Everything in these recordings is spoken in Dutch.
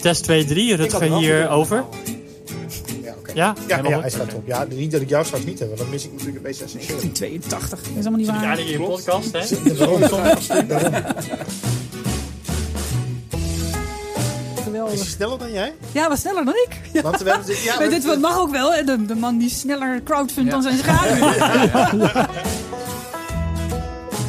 Test 2, 3, Rutger hier over. Ja, oké. Ja, Ja, ja, hij staat op. Ja, niet dat ik jou straks niet heb, want dan mis ik natuurlijk een beetje essentieel. 82. Dat is helemaal niet waar. Eigenlijk in je podcast, hè? Daarom, daarom. Is sneller dan jij? Ja, wat sneller dan ik. Ja. Want we hebben... Ja, Maar we- dit mag ook wel. hè. De, de man die sneller crowdfundt dan zijn schaduw.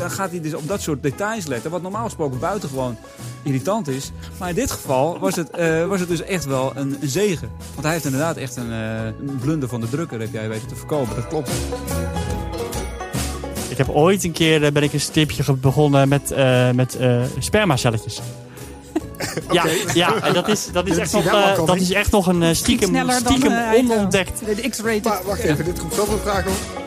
Dan gaat hij dus op dat soort details letten. Wat normaal gesproken buitengewoon irritant is. Maar in dit geval was het, eh, was het dus echt wel een, een zegen. Want hij heeft inderdaad echt een, eh, een blunder van de drukker, heb jij weten te voorkomen. Dat klopt. Ik heb ooit een keer eh, ben ik een stripje ge- begonnen met, eh, met eh, spermacelletjes. Ja, ja, en dat is, dat is, echt nog, dat is echt nog een stiekem, dan, stiekem eigen- onontdekt. De X-rated. Wacht even, dit komt zoveel vragen op.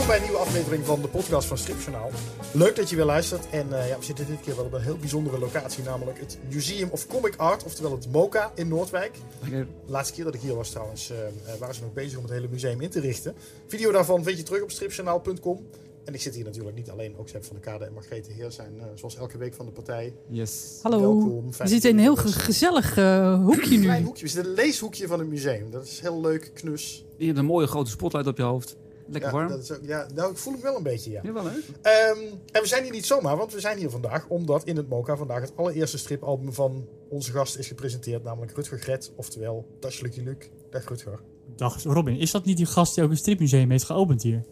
Welkom bij een nieuwe aflevering van de podcast van Stripjournaal. Leuk dat je weer luistert. En eh, ja, we zitten dit keer wel op een heel bijzondere locatie, namelijk het Museum of Comic Art, oftewel het MOCA in Noordwijk. De laatste keer dat ik hier was trouwens, eh, eh, waren ze nog bezig om het hele museum in te richten. Video daarvan vind je terug op stripjournaal.com. En ik zit hier natuurlijk niet alleen, ook Sepp van de Kade en Margrethe Heer zijn eh, zoals elke week van de partij. Yes. Hallo. Welkom, We zitten in een heel gezellig eh, hoekje Een klein nu. hoekje. We zitten in het leeshoekje van het museum. Dat is heel leuk, knus. Je hebt een mooie grote spotlight op je hoofd. Lekker Ja, warm. dat is ook, ja, nou, ik voel hem wel een beetje, ja. Jawel hè? Ehm, en we zijn hier niet zomaar, want we zijn hier vandaag omdat in het Mocha vandaag het allereerste stripalbum van onze gast is gepresenteerd, namelijk Rutger Gret, oftewel Das Lucky Luke. Dag Rutger. Dag Robin, is dat niet die gast die ook een stripmuseum heeft geopend hier?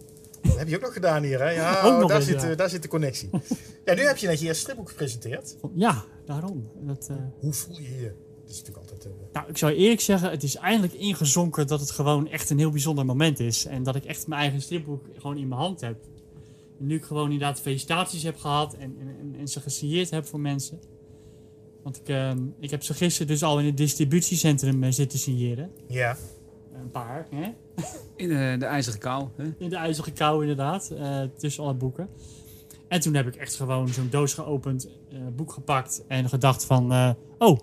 Dat heb je ook nog gedaan hier, hè? Ja, Ook nog daar, eens, zit, ja. eh, daar zit de connectie. ja, nu heb je net je eerste stripboek gepresenteerd. Ja, daarom. Dat, eh, Hoe voel je je? Dat is natuurlijk altijd... eh, Nou, ik zou eerlijk zeggen, het is eindelijk ingezonken dat het gewoon echt een heel bijzonder moment is. En dat ik echt mijn eigen stripboek gewoon in mijn hand heb. En nu ik gewoon inderdaad felicitaties heb gehad en, en, en, en ze gesigneerd heb voor mensen. Want ik, ehm, ik heb ze gisteren dus al in het distributiecentrum eh, zitten signeren. ja. Een paar, hè? In eh, de ijzige kou. Hè? In de ijzige kou inderdaad, eh, tussen alle boeken. En toen heb ik echt gewoon zo'n doos geopend, eh, boek gepakt en gedacht van... eh, oh,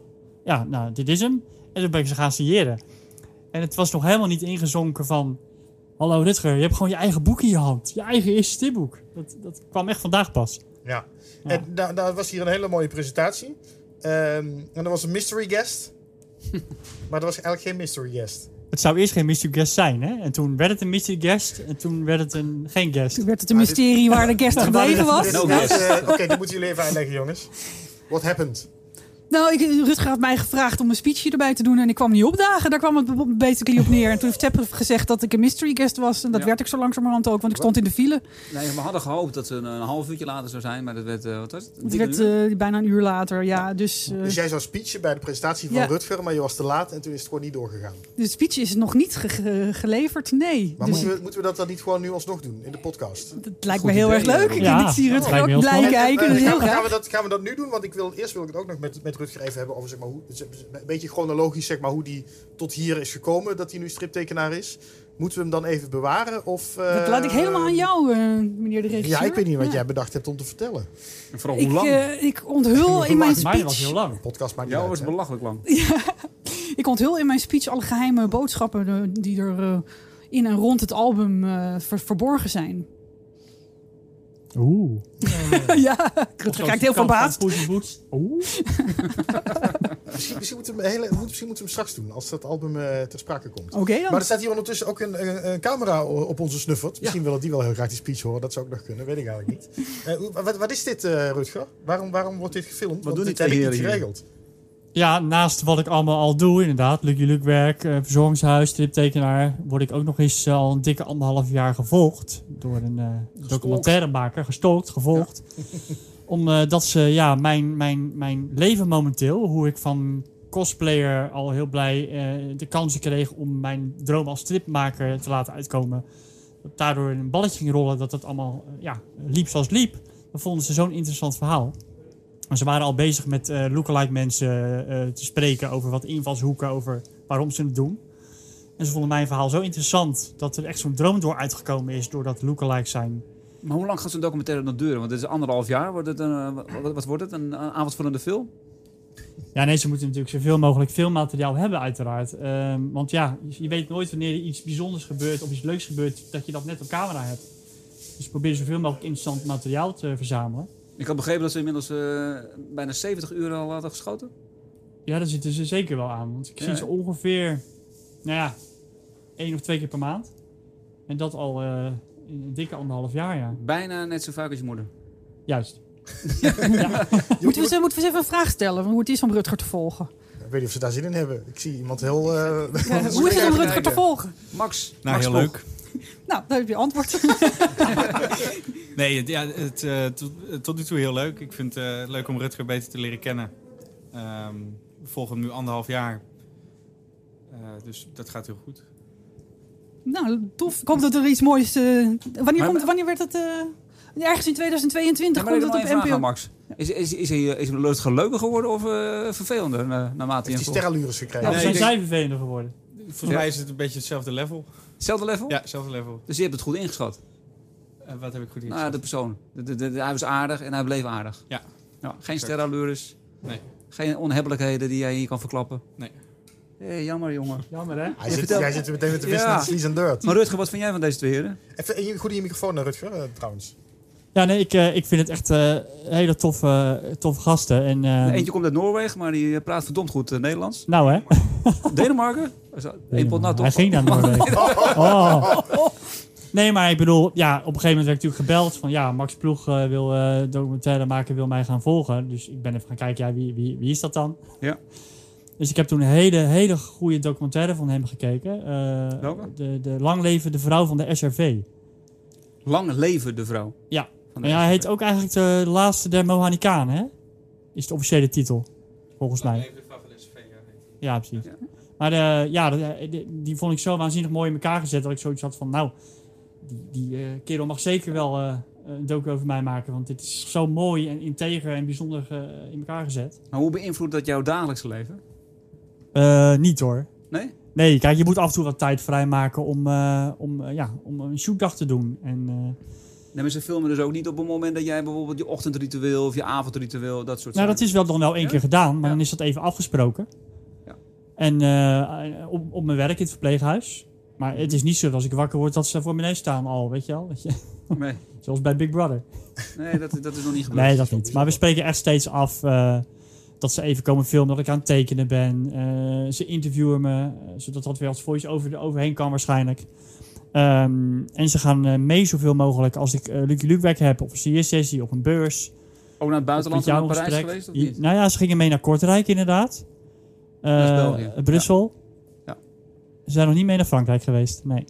ja, nou, dit is hem. En toen ben ik ze gaan signeren. En het was nog helemaal niet ingezonken van... Hallo Rutger, je hebt gewoon je eigen boek in je hand. Je eigen eerste stripboek. Dat, dat kwam echt vandaag pas. Ja. Ja. En daar daar was hier een hele mooie presentatie. Ehm, en er was een mystery guest. maar er was eigenlijk geen mystery guest. Het zou eerst geen mystery guest zijn, hè? En toen werd het een mystery guest en toen werd het een, geen guest. Toen werd het een mysterie waar de guest gebleven was. No eh, Oké, dat moeten jullie even uitleggen, jongens. What happened? Nou, ik, Rutger had mij gevraagd om een speechje erbij te doen en ik kwam niet opdagen. Daar kwam het basically op neer. En toen heeft Tepp gezegd dat ik een mystery guest was. En dat Ja. werd ik zo langzamerhand ook, want ik stond in de file. Nee, we hadden gehoopt dat ze een, een half uurtje later zou zijn. Maar dat werd, eh, wat was het? Het werd eh, bijna een uur later. Ja, dus eh, Dus jij zou speechen bij de presentatie van Ja. Rutger, maar je was te laat en toen is het gewoon niet doorgegaan. de speech is nog niet ge- ge- geleverd. Nee. Maar Dus moeten, we, moeten we dat dan niet gewoon nu alsnog doen in de podcast? het lijkt Goed me heel idee, erg leuk. eh, Ik, Ja, ik zie dat Rutger lijkt me ook heel blij kijken. Eh, dat, gaan we dat nu doen? Want ik wil, eerst wil ik het ook nog met, met Rutger even hebben over zeg maar, hoe, een beetje chronologisch zeg maar, hoe die tot hier is gekomen, dat hij nu striptekenaar is. Moeten we hem dan even bewaren? Of, eh, Dat laat ik helemaal aan jou, eh, meneer de regisseur. Ja, ik weet niet wat Ja. jij bedacht hebt om te vertellen. En vooral Ik, hoe lang? eh, ik onthul in mijn Mijn was heel speech... lang. Podcast maakt niet Jou uit, was hè? belachelijk lang. Ik onthul in mijn speech alle geheime boodschappen eh, die er eh, in en rond het album eh, ver- verborgen zijn. Oeh. ja, Rutger kijkt heel verbaasd. Oeh. Misschien, misschien, moeten we hem hele, misschien moeten we hem straks doen, als dat album eh, ter sprake komt. Oké. Maar er staat hier ondertussen ook een, een, een camera op onze snuffert. Misschien wil die wel heel graag die speech horen. Dat zou ook nog kunnen, weet ik eigenlijk niet. Eh, wat, wat is dit, eh, Rutger? Waarom, waarom wordt dit gefilmd? Want doen dit die heb ik niet geregeld. Ja, naast wat ik allemaal al doe, inderdaad, Lucky Luke werk, eh, verzorgingshuis, striptekenaar, word ik ook nog eens eh, al een dikke anderhalf jaar gevolgd door een eh documentairemaker, gestolkt, gevolgd. Omdat dat ze, ja, mijn, mijn, mijn leven momenteel, hoe ik van cosplayer al heel blij de kansen kreeg om mijn droom als stripmaker te laten uitkomen. Dat daardoor een balletje ging rollen, dat dat allemaal ja, liep zoals het liep. Dat vonden ze zo'n interessant verhaal. Ze waren al bezig met eh lookalike mensen eh, te spreken over wat invalshoeken, over waarom ze het doen. En ze vonden mijn verhaal zo interessant dat er echt zo'n droom door uitgekomen is door dat lookalike zijn. Maar hoe lang gaat zo'n documentaire nog duren? Want dit is anderhalf jaar. Wordt het een, eh, wat, wat wordt het? Een, een avondvullende film? Ja, nee, ze moeten natuurlijk zoveel mogelijk filmmateriaal hebben, uiteraard. Ehm, want ja, je- je weet nooit wanneer er iets bijzonders gebeurt of iets leuks gebeurt, dat je dat net op camera hebt. Dus probeer zoveel mogelijk interessant materiaal te verzamelen. Ik had begrepen dat ze inmiddels eh, bijna 70 uur al hadden geschoten. Ja, daar zitten ze zeker wel aan. Want ik Ja. zie ze ongeveer, nou ja, één of twee keer per maand. En dat al eh, in een dikke anderhalf jaar, ja. Bijna net zo vaak als je moeder. Juist. Moeten we, moeten we eens even een vraag stellen hoe het is om Rutger te volgen? Ik weet niet of ze daar zin in hebben. Ik zie iemand heel... eh, Ja, hoe is het om Rutger te volgen? Max. Nou, Max heel leuk. Nou, daar heb je antwoord. Nee, ja, het, eh, tot, tot nu toe heel leuk. Ik vind het eh, leuk om Rutger beter te leren kennen. Ehm, we volgen hem nu anderhalf jaar. Eh, dus dat gaat heel goed. nou, tof. Ik hoop dat er iets moois... eh, wanneer, Maar- komt, wanneer werd het... ergens in 2022 Ja, maar ik komt het op NPO. Max. Is, is, is, hij, eh, is Rutger leuker geworden of eh, vervelender uh, naarmate hij Heeft sterrenlures gekregen. Ja, Nee, zijn zij vervelender geworden. Volgens Ja. mij is het een beetje hetzelfde level. Hetzelfde level? Ja, hetzelfde level. Dus je hebt het goed ingeschat. Eh, wat heb ik goed Nou, ingezet? de persoon. De, de, de- hij was aardig en hij bleef aardig. Ja. Ja, geen sterallures. Nee. Geen onhebbelijkheden die jij hier kan verklappen. Nee. Hé, jammer jongen. Jammer, hè? Hij zit, vertelt- jij zit er meteen met de vis Ja. naar Sleaze Dirt. Maar Rutger, wat vind jij van deze twee heren? Even goed in je microfoon naar Rutger, trouwens. Ja, nee, ik, eh, ik vind het echt eh, hele toffe, toffe gasten. En, eh, Eentje komt uit Noorwegen, maar die eh, praat verdomd goed Nederlands. Nou, hè? Denemarken? Eén pot nat, Hij toch? ging naar Noorwegen. Oh. Nee, maar ik bedoel, ja, op een gegeven moment werd ik natuurlijk gebeld van ja, Max Ploeg wil documentaire maken, wil mij gaan volgen. Dus ik ben even gaan kijken, ja, wie, wie, wie is dat dan? Ja. Dus ik heb toen een hele, hele goede documentaire van hem gekeken. Welke? De, de Lang Leven de Vrouw van de SRV. Lang leven de vrouw. Ja. Maar ja, hij heet ook eigenlijk de laatste der Mohikanen, hè? Is de officiële titel, volgens mij. Ja, precies. Ja. Maar de, ja, de- die, die vond ik zo waanzinnig mooi in elkaar gezet dat ik zoiets had van, nou, die, die eh, kerel mag zeker wel eh, een docu over mij maken, want dit is zo mooi en integer en bijzonder eh, in elkaar gezet. Maar hoe beïnvloedt dat jouw dagelijkse leven? Eh, niet hoor. Nee? Nee, kijk, je moet af en toe wat tijd vrijmaken om, eh, om, eh, ja, om een shootdag te doen. En, eh, Nee, maar ze filmen dus ook niet op het moment dat jij bijvoorbeeld je ochtendritueel of je avondritueel, dat soort nou, dat zaken. is wel dan wel één Ja? keer gedaan, maar dan is dat even afgesproken. Ja. En eh, op, op mijn werk in het verpleeghuis. Maar het is niet zo dat als ik wakker word dat ze voor me neus staan al, weet je. Weet je? Nee, Zoals bij Big Brother. nee dat, dat is nog niet gebeurd. Nee, dat niet. Maar we spreken echt steeds af eh, dat ze even komen filmen, dat ik aan het tekenen ben. Eh, ze interviewen me, zodat dat weer als voice-over er overheen kan waarschijnlijk. Ehm, en ze gaan eh, mee zoveel mogelijk als ik uh, Lucky Luke werk heb, of een CS-sessie, op een beurs. Ook naar het buitenland, Met jou naar Parijs gesprek. geweest of Ja, niet? Nou ja, ze gingen mee naar Kortrijk inderdaad. Eh. Brussel. Ja. Ze zijn nog niet mee naar Frankrijk geweest, nee.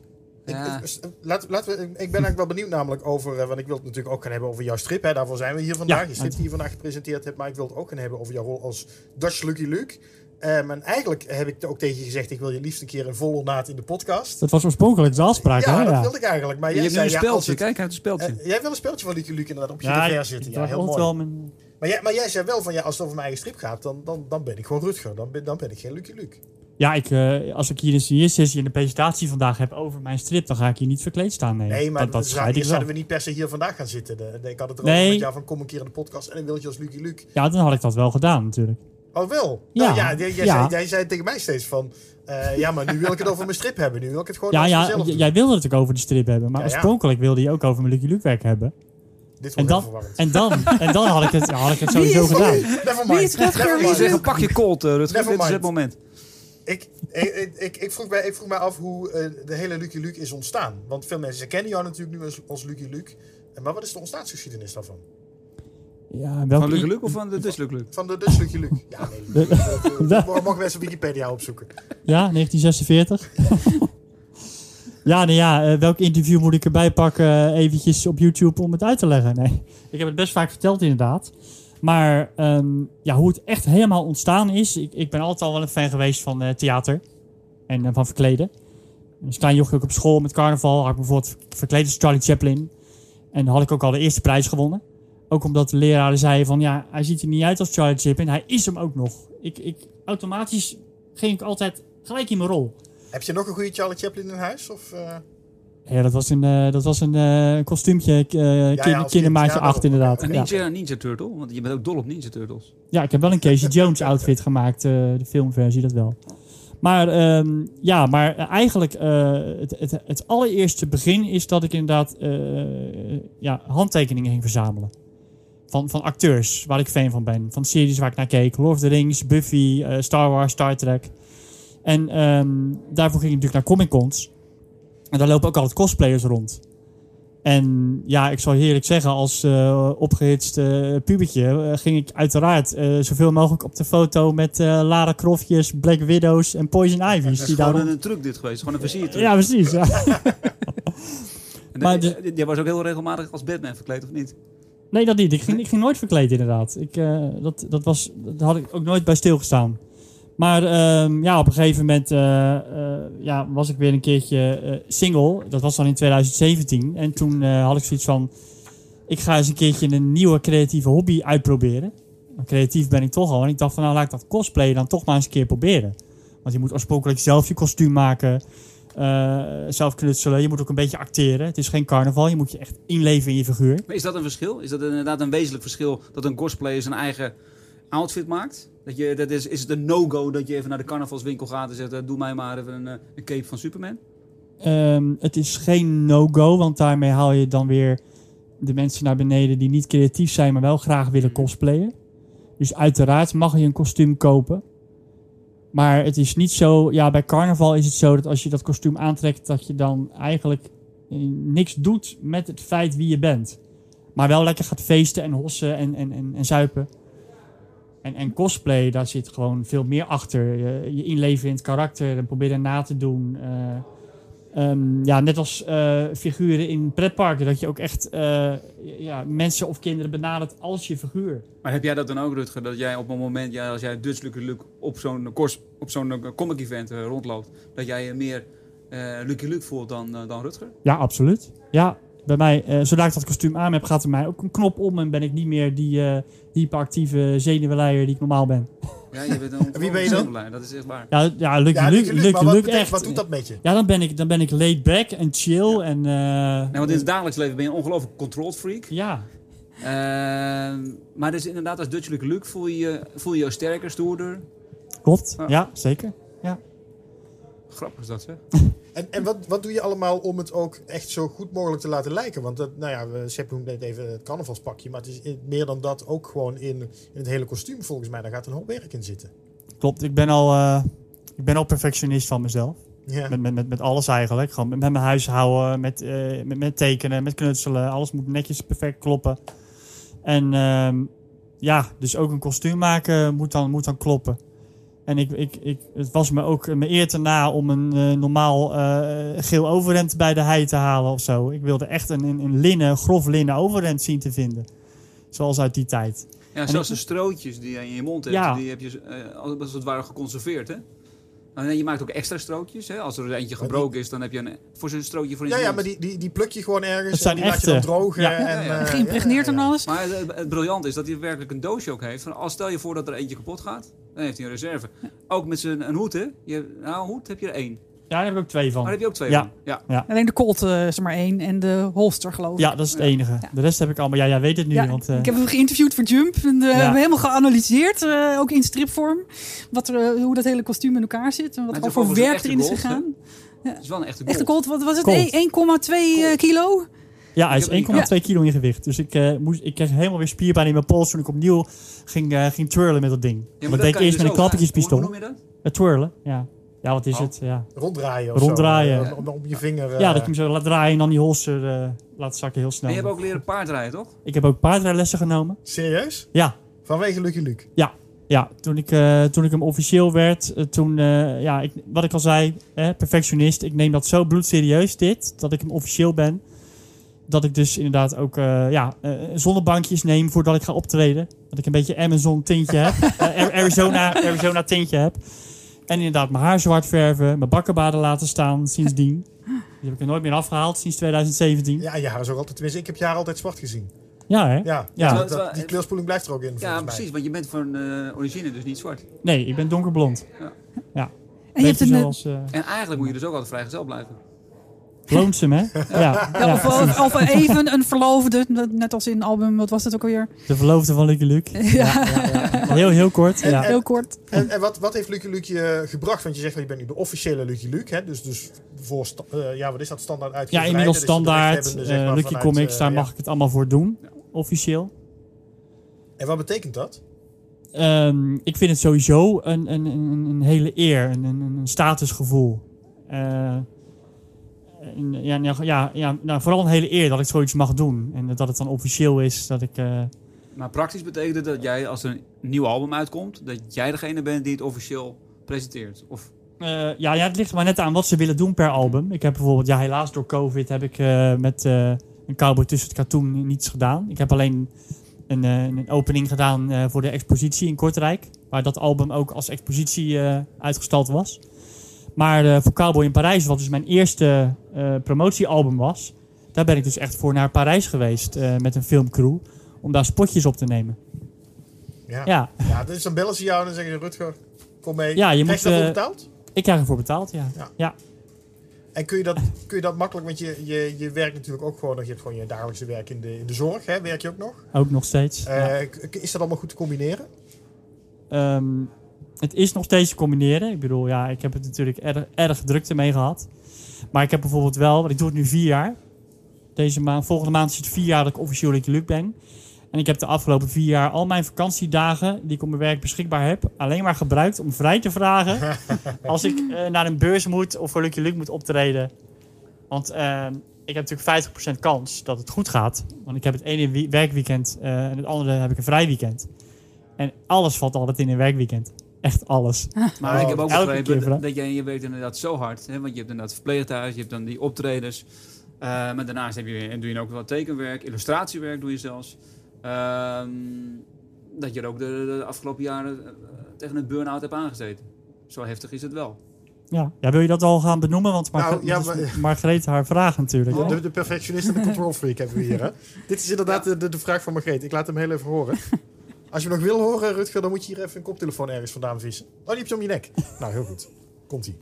Ja. Ik, laat, laten we, ik ben eigenlijk wel benieuwd namelijk over, eh, want ik wil het natuurlijk ook gaan hebben over jouw strip. Hè, daarvoor zijn we hier vandaag. Ja. je strip die je vandaag gepresenteerd hebt. Maar ik wil het ook gaan hebben over jouw rol als Dutch Lucky Luke. Ehm, en eigenlijk heb ik ook tegen je gezegd, ik wil je liefst een keer een vol naad in de podcast. Dat was oorspronkelijk de afspraak, ja, hè? dat Ja. wilde ik eigenlijk. Maar Je jij hebt nu zei, een ja, als speeltje, het, kijk uit het speeltje. eh, jij wil een speeltje van Lucky Luke inderdaad op je Ja, ik- zitten. Ja, heel mooi. wel mijn... Maar jij, maar jij zei wel van, ja, als het over mijn eigen strip gaat, dan, dan, dan ben ik gewoon Rutger. Dan ben, dan ben ik geen Lucky Luke. Ja, ik, eh, als ik hier een CS-sessie en de presentatie vandaag heb over mijn strip, dan ga ik hier niet verkleed staan. Nee, Nee, maar dat, dat scheid ik zouden, zouden we niet per se hier vandaag gaan zitten. De, de- ik had het erover Nee. met jou van, kom een keer in de podcast en dan wil je als Lucky Luke. Ja, dan had ik dat wel gedaan natuurlijk. Oh, wel? Ja. Nou ja, jij, jij Ja. Zei, jij zei tegen mij steeds van... eh, ja, maar nu wil ik het over mijn strip hebben. Nu wil ik het gewoon Ja, doen. jij wilde het ook over de strip hebben, maar Ja, ja. oorspronkelijk wilde je ook over mijn Lucky Luke werk hebben. Dit En dan, verwarrend. en dan, en dan had ik het, had ik het Wie sowieso is- gedaan. Never Wie mind. Never pak je cold, eh, Rutger. Dit is het moment. Ik, ik, ik, ik, vroeg mij, ik vroeg mij af hoe eh, de hele Lucky Luke is ontstaan. Want veel mensen kennen jou natuurlijk nu als, als Lucky Luke. Maar wat is de ontstaansgeschiedenis daarvan? Ja, Van Lucky Luke of van de Dutch Lucky Luke? Van de Dutch Lucky Luke. Ja, nee. De- Mogen mogen mensen op Wikipedia opzoeken. Ja, 1946. ja, nee, ja, eh, welk interview moet ik erbij pakken eh, eventjes op YouTube om het uit te leggen? Nee, ik heb het best vaak verteld inderdaad. Maar ehm, ja, hoe het echt helemaal ontstaan is. Ik, ik ben altijd al wel een fan geweest van eh, theater. En van verkleden. En Als klein jochie ook op school met carnaval had ik bijvoorbeeld verkleed als Charlie Chaplin. En dan had ik ook al de eerste prijs gewonnen. Ook omdat de leraren zeiden van ja, hij ziet er niet uit als Charlie Chaplin. Hij is hem ook nog. Ik, ik, automatisch ging ik altijd gelijk in mijn rol. Heb je nog een goede Charlie Chaplin in huis? Of, eh, Ja, dat was een, eh, dat was een eh, kostuumtje, eh kindermaatje kind, ja, 8 inderdaad. Een Ja. Ninja, Ninja Turtle, want je bent ook dol op Ninja Turtles. ja, ik heb wel een Casey Jones outfit gemaakt, eh, de filmversie, dat wel. Maar ehm, ja, maar eigenlijk eh, het, het, het allereerste begin is dat ik inderdaad eh, ja, handtekeningen ging verzamelen. Van, van acteurs waar ik fan van ben. Van series waar ik naar keek. Lord of the Rings, Buffy, eh, Star Wars, Star Trek. En ehm, daarvoor ging ik natuurlijk naar Comic Cons. En daar lopen ook altijd cosplayers rond. En ja, ik zal heerlijk zeggen, als eh opgehitst eh, pubertje ging ik uiteraard zoveel mogelijk op de foto met Lara Croftjes, Black Widows en Poison Ivy's. Het is Die gewoon rond- een truc dit geweest. Gewoon een versiertruc. Ja, precies. Ja. Maar die was ook heel regelmatig als Batman verkleed, of niet? Nee, dat niet. Ik ging, ik ging nooit verkleed inderdaad. Ik, eh, dat, dat, was, dat had ik ook nooit bij stilgestaan. Maar ehm, ja, op een gegeven moment eh, eh, ja, was ik weer een keertje single. Dat was dan in 2017. En toen had ik zoiets van... Ik ga eens een keertje een nieuwe creatieve hobby uitproberen. Creatief ben ik toch al. En ik dacht van nou laat ik dat cosplay dan toch maar eens een keer proberen. Want je moet oorspronkelijk zelf je kostuum maken. Eh, zelf knutselen. Je moet ook een beetje acteren. Het is geen carnaval. Je moet je echt inleven in je figuur. Maar is dat een verschil? Is dat inderdaad een wezenlijk verschil dat een cosplayer zijn eigen outfit maakt? Dat je, dat is, is het een no-go dat je even naar de carnavalswinkel gaat en zegt: eh, Doe mij maar even een, eh, een cape van Superman? Ehm, het is geen no-go, want daarmee haal je dan weer de mensen naar beneden die niet creatief zijn, maar wel graag willen cosplayen. Dus uiteraard mag je een kostuum kopen. Maar het is niet zo, ja, bij carnaval is het zo dat als je dat kostuum aantrekt, dat je dan eigenlijk eh, niks doet met het feit wie je bent. Maar wel lekker gaat feesten en hossen en, en, en, en zuipen. En, en cosplay, daar zit gewoon veel meer achter. Je, je inleven in het karakter en proberen na te doen. eh, Ehm, ja, net als eh, figuren in pretparken, dat je ook echt eh, ja, mensen of kinderen benadert als je figuur. Maar heb jij dat dan ook, Rutger? Dat jij op een moment, ja, als jij Dutch Lucky Luke op zo'n zo'n eh, comic event rondloopt, dat jij je meer Lucky Luke voelt dan, dan Rutger? Ja, absoluut. Ja, bij mij, zodra ik dat kostuum aan heb, gaat er mij ook een knop om en ben ik niet meer die hyperactieve zenuwleier die ik normaal ben. Ja, je bent een wie ben je dan? Dat is echt waar. Ja, ja Lucky Ja, Luke, Luke, Lucky maar wat, Luke echt. wat doet dat met je? Ja, dan ben ik, dan ben ik laid back en chill en... eh, Nee, want in het dagelijks leven ben je een ongelooflijk controlled freak. ja, Ehm, maar dus inderdaad, als Dutch Lucky Luke voel je je, voel je je sterker, stoerder. klopt. Ja, zeker. Grappig is dat, zeg. En, en wat, wat doe je allemaal om het ook echt zo goed mogelijk te laten lijken? Want dat, nou ja, we Sepp noemde net even het carnavalspakje, maar het is meer dan dat ook gewoon in, in het hele kostuum volgens mij. Daar gaat een hoop werk in zitten. Klopt. Ik ben al, eh, ik ben al perfectionist van mezelf. Ja. Met, met, met, met alles eigenlijk. Gewoon met, met mijn huishouden, met, eh, met, met tekenen, met knutselen. Alles moet netjes perfect kloppen. En ehm, ja, dus ook een kostuum maken moet dan, moet dan kloppen. En ik, ik, ik, het was me ook mijn eer te na om een eh, normaal eh, geel overhemd bij de hei te halen of zo. Ik wilde echt een, een, een linnen, grof linnen overhemd zien te vinden. Zoals uit die tijd. Ja, zelfs de strootjes die je in je mond hebt, Ja. die heb je eh, als het ware geconserveerd, hè? Nou, nee, je maakt ook extra strootjes, hè? Als er eentje gebroken is, dan heb je een, voor zo'n strootje voor in Ja, je ja, maar die, die, die pluk je gewoon ergens Het zijn en die laat je dan drogen. Ja. En, Ja, ja. eh, Geïmpregneerd ja, ja, en alles. Maar het, het briljant is dat hij werkelijk een doosje ook heeft. Van, als stel je voor dat er eentje kapot gaat, dan heeft hij een reserve. Ook met zijn een hoed, hè? Je, nou, een hoed heb je er één. Ja, daar heb ik ook twee van. Maar daar heb je ook twee Ja. van. Ja. Alleen de Colt eh, is er maar één en de holster geloof ik. Ja, dat is het enige. Ja. De rest heb ik allemaal. Ja, jij weet het nu. Ja, want, eh, ik heb hem geïnterviewd voor Jump. En, we hebben helemaal geanalyseerd, eh, ook in stripvorm, wat er, hoe dat hele kostuum in elkaar zit. En wat er voor werk erin is echte gegaan. Het is wel een echte Echte gold. Colt, wat was het? Colt. 1,2 eh, kilo? Ja, hij is Ik heb 1,2 kilo in gewicht. Dus ik, eh, moest, ik kreeg helemaal weer spierpijn in mijn pols toen ik opnieuw ging, eh, ging twirlen met dat ding. Ja, Ja, maar dat deed ik eerst met dus een ook. klappertjespistool. Hoe, hoe noem je dat? Het twirlen, ja. Ja, wat is Oh. het? Ja. Ronddraaien of Ronddraaien. zo. eh, Om, om je vinger... eh, ja, dat je hem zo laat draaien en dan die holster eh, laat zakken heel En snel. je hebt ook leren paardrijden, toch? Ik heb ook paardrijlessen genomen. Serieus? Ja, Vanwege Lucky Luke? ja toen, ik, eh, toen ik hem officieel werd, eh, toen, eh, ja, ik, wat ik al zei, eh, perfectionist. Ik neem dat zo bloedserieus, dit, dat ik hem officieel ben. Dat ik dus inderdaad ook eh, ja, eh, zonnebankjes neem voordat ik ga optreden. Dat ik een beetje Amazon tintje heb. Eh, Ar- Arizona, Arizona tintje heb. En inderdaad mijn haar zwart verven. Mijn bakkenbaarden laten staan sindsdien. Die heb ik er nooit meer afgehaald sinds 2017. Ja, Ja, je haar is ook altijd... Tenminste, ik heb je haar altijd zwart gezien. hè? Ja, Ja. dat- die kleurspoeling blijft er ook in, Ja, mij. precies. Want je bent van eh, origine dus niet zwart. Nee, ik ben donkerblond. En je hebt een, zoals... En eigenlijk moet je dus ook altijd vrijgezel blijven. Lonesome, hè? Ja, ja, ja. of, even een verloofde, net als in het album, wat was dat ook alweer? De verloofde van Lucky Luke. Ja. Ja, ja, ja. Heel, heel kort. En- Ja. Heel kort. En, en wat, wat heeft Lucky Luke je gebracht? Want je zegt, je bent nu de officiële Lucky Luke. Hè? Dus, dus voor, sta- eh, ja, wat is dat, standaard uitgegeven? Ja, inmiddels Dus de standaard. rechthebbende, zeg eh, maar, Lucky vanuit, Comics, eh, daar ja. mag ik het allemaal voor doen. Officieel. En wat betekent dat? Ehm, ik vind het sowieso een, een, een, een hele eer, een, een, een statusgevoel. Eh, en ja, nou, ja, ja, nou, vooral een hele eer dat ik zoiets mag doen. En dat het dan officieel is dat ik... eh, Maar praktisch betekent het dat jij, als er een nieuw album uitkomt, dat jij degene bent die het officieel presenteert? Of Eh, ja, ja, het ligt er maar net aan wat ze willen doen per album. Ik heb bijvoorbeeld, ja, helaas door COVID heb ik eh, met eh, een cowboy tussen het katoen niets gedaan. Ik heb alleen een, eh, een opening gedaan eh, voor de expositie in Kortrijk. Waar dat album ook als expositie eh, uitgestald was. Maar eh, voor Cowboy in Parijs, wat dus mijn eerste eh, promotiealbum was. Daar ben ik dus echt voor naar Parijs geweest eh, met een filmcrew. Om daar spotjes op te nemen. Ja. ja. Ja, dus dan bellen ze jou en dan zeggen ze, Rutger, kom mee. Ja, je Krijg je daarvoor betaald? ik krijg ervoor betaald, ja. Ja. ja. En kun je dat, kun je dat makkelijk, want je, je, je werkt natuurlijk ook gewoon, je hebt gewoon je dagelijkse werk in de, in de zorg, hè? werk je ook nog? Ook nog steeds. ja. Is dat allemaal goed te combineren? Ehm, het is nog steeds te combineren. Ik bedoel, ja, ik heb het natuurlijk erg, erg druk ermee gehad. Maar ik heb bijvoorbeeld wel, want ik doe het nu vier jaar. Deze maand, volgende maand is het vier jaar dat ik officieel Luke ben. En ik heb de afgelopen vier jaar al mijn vakantiedagen die ik op mijn werk beschikbaar heb, alleen maar gebruikt om vrij te vragen als ik eh, naar een beurs moet of voor Lucky Luke moet optreden. Want ehm, ik heb natuurlijk 50% kans dat het goed gaat. Want ik heb het ene werkweekend eh, en het andere heb ik een vrij weekend. En alles valt altijd in een werkweekend. Echt alles. Maar Oh, ik heb ook begrepen keer dat, jij je werkt inderdaad zo hard. Hè? Want je hebt inderdaad verpleeghuis, je hebt dan die optredens. Eh, maar daarnaast heb je, en doe je ook wel tekenwerk, illustratiewerk doe je zelfs. Ehm, dat je er ook de, de afgelopen jaren eh, tegen een burn-out hebt aangezeten. Zo heftig is het wel. Ja. ja, wil je dat al gaan benoemen? Want Mar Nou, ja, maar- Margreet haar vraag natuurlijk. hè? De, de perfectionist en de control freak hebben we hier. Hè? Dit is inderdaad de, de, de vraag van Margreet. Ik laat hem heel even horen. Als je hem nog wil horen, Rutger, dan moet je hier even een koptelefoon ergens vandaan vissen. Oh, die heb je om je nek. Nou, heel goed. Komt-ie.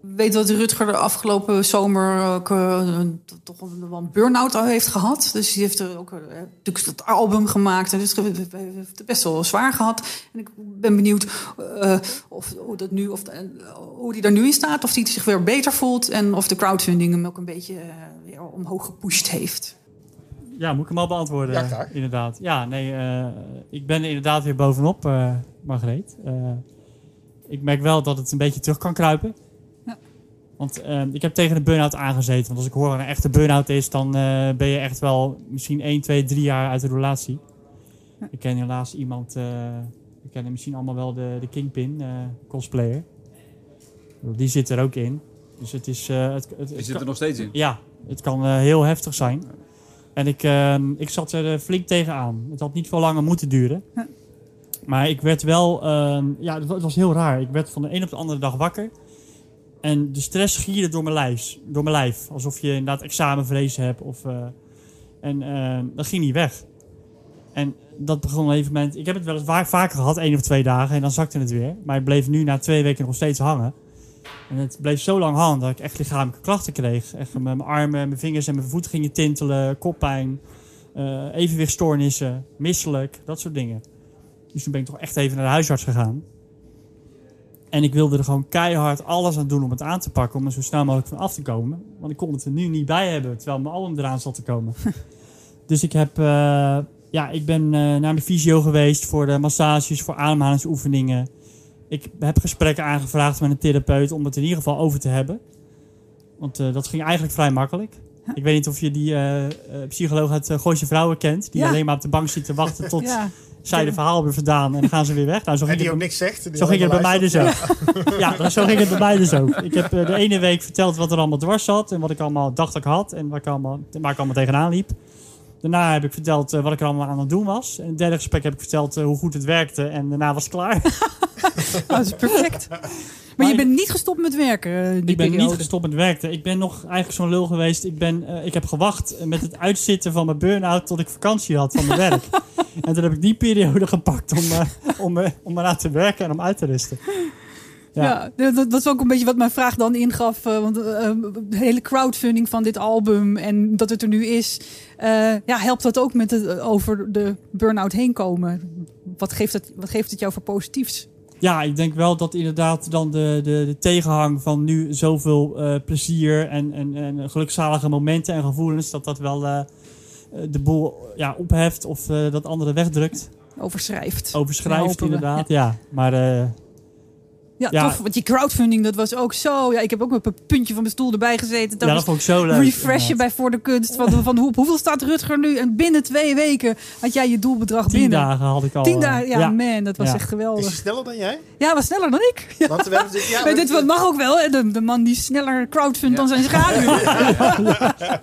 Weet dat Rutger de afgelopen zomer ook, eh, toch een, een burn-out heeft gehad. Dus die heeft er ook natuurlijk dat album gemaakt. En dus heeft het best wel zwaar gehad. En ik ben benieuwd eh, of, hoe, dat nu, of, hoe die er nu in staat. Of hij zich weer beter voelt. En of de crowdfunding hem ook een beetje weer omhoog gepusht heeft. Ja, moet ik hem al beantwoorden? Ja, graag. Inderdaad. Ja, nee, eh, ik ben er inderdaad weer bovenop, eh Margreet. Eh, ik merk wel dat het een beetje terug kan kruipen. Ja. Want ik heb tegen een burn-out aangezeten. Want als ik hoor wat een echte burn-out is, dan eh, ben je echt wel misschien 1, 2, 3 jaar uit de relatie. Ik ken helaas iemand, eh we kennen misschien allemaal wel de, de Kingpin eh, cosplayer. Die zit er ook in. Dus het is... eh, het, het, Je het zit kan- er nog steeds in. ja, het kan heel heftig zijn. En ik, ehm, ik zat er eh, flink tegenaan. Het had niet veel langer moeten duren. Maar ik werd wel... ehm, ja, het wa- het was heel raar. Ik werd van de een op de andere dag wakker. En de stress gierde door mijn lijf. Door mijn lijf. Alsof je inderdaad examenvrees hebt. Of, eh, en ehm, dat ging niet weg. En dat begon op een gegeven moment... Ik heb het wel eens vaker gehad, één of twee dagen. En dan zakte het weer. Maar het bleef nu na twee weken nog steeds hangen. En het bleef zo lang hangen dat ik echt lichamelijke klachten kreeg. Echt met mijn armen, mijn vingers en mijn voeten gingen tintelen, koppijn, eh evenwichtstoornissen, misselijk, dat soort dingen. Dus toen ben ik toch echt even naar de huisarts gegaan. En ik wilde er gewoon keihard alles aan doen om het aan te pakken, om er zo snel mogelijk van af te komen. Want ik kon het er nu niet bij hebben, terwijl mijn album eraan zat te komen. dus ik heb, eh, ja, ik ben eh, naar mijn fysio geweest voor de massages, voor ademhalingsoefeningen. Ik heb gesprekken aangevraagd met een therapeut om het in ieder geval over te hebben. Want eh, dat ging eigenlijk vrij makkelijk. Ik weet niet of je die eh, eh, psycholoog uit uh, Gooise Vrouwen kent. Die Ja. alleen maar op de bank zit te wachten tot Ja, zij de verhaal hebben gedaan. En dan gaan ze weer weg. Nou, zo En die het ook niks zegt. zo ging het bij mij dus ook. Ja, zo ging het bij mij dus ook. Ik heb de ene week verteld wat er allemaal dwars zat. En wat ik allemaal dacht dat ik had. En waar ik allemaal, waar ik allemaal tegenaan liep. Daarna heb ik verteld eh, wat ik er allemaal aan het doen was. En in het derde gesprek heb ik verteld eh, hoe goed het werkte. En daarna was het klaar. Oh, dat is perfect. Maar je bent niet gestopt met werken. eh, Ik ben periode. niet gestopt met werken. Ik ben nog eigenlijk zo'n lul geweest. Ik, ben, ik heb gewacht met het uitzitten van mijn burn-out tot ik vakantie had van mijn werk. En toen heb ik die periode gepakt om, eh, om, om eraan te werken en om uit te rusten. Ja, dat, dat is ook een beetje wat mijn vraag dan ingaf. eh, want eh, eh, de hele crowdfunding van dit album en dat het er nu is, ja, helpt dat ook met het over de burn-out heen komen? Wat geeft het, wat geeft het jou voor positiefs? Ja, ik denk wel dat inderdaad dan de, de, de tegenhang van nu zoveel plezier en, en, en gelukzalige momenten en gevoelens, dat dat wel de boel ja, opheft of dat andere wegdrukt. overschrijft. overschrijft Ja, inderdaad. Ja, maar eh, Ja, Ja. tof. Want die crowdfunding, dat was ook zo. Ja, ik heb ook met een puntje van mijn stoel erbij gezeten. ja, Dat dat was vond ik zo leuk. refreshen bij Voor de Kunst. Van, van hoe, hoeveel staat Rutger nu? En binnen twee weken had jij je doelbedrag Tien binnen. dagen had ik al. Tien eh, dagen, ja, man, dat was Ja. echt Is geweldig. sneller dan jij? Ja, was sneller dan ik. Ja. Want we hebben natuurlijk- ja, Maar dit wat mag ook wel, hè? De, de man die sneller crowdfundt dan zijn schaduw.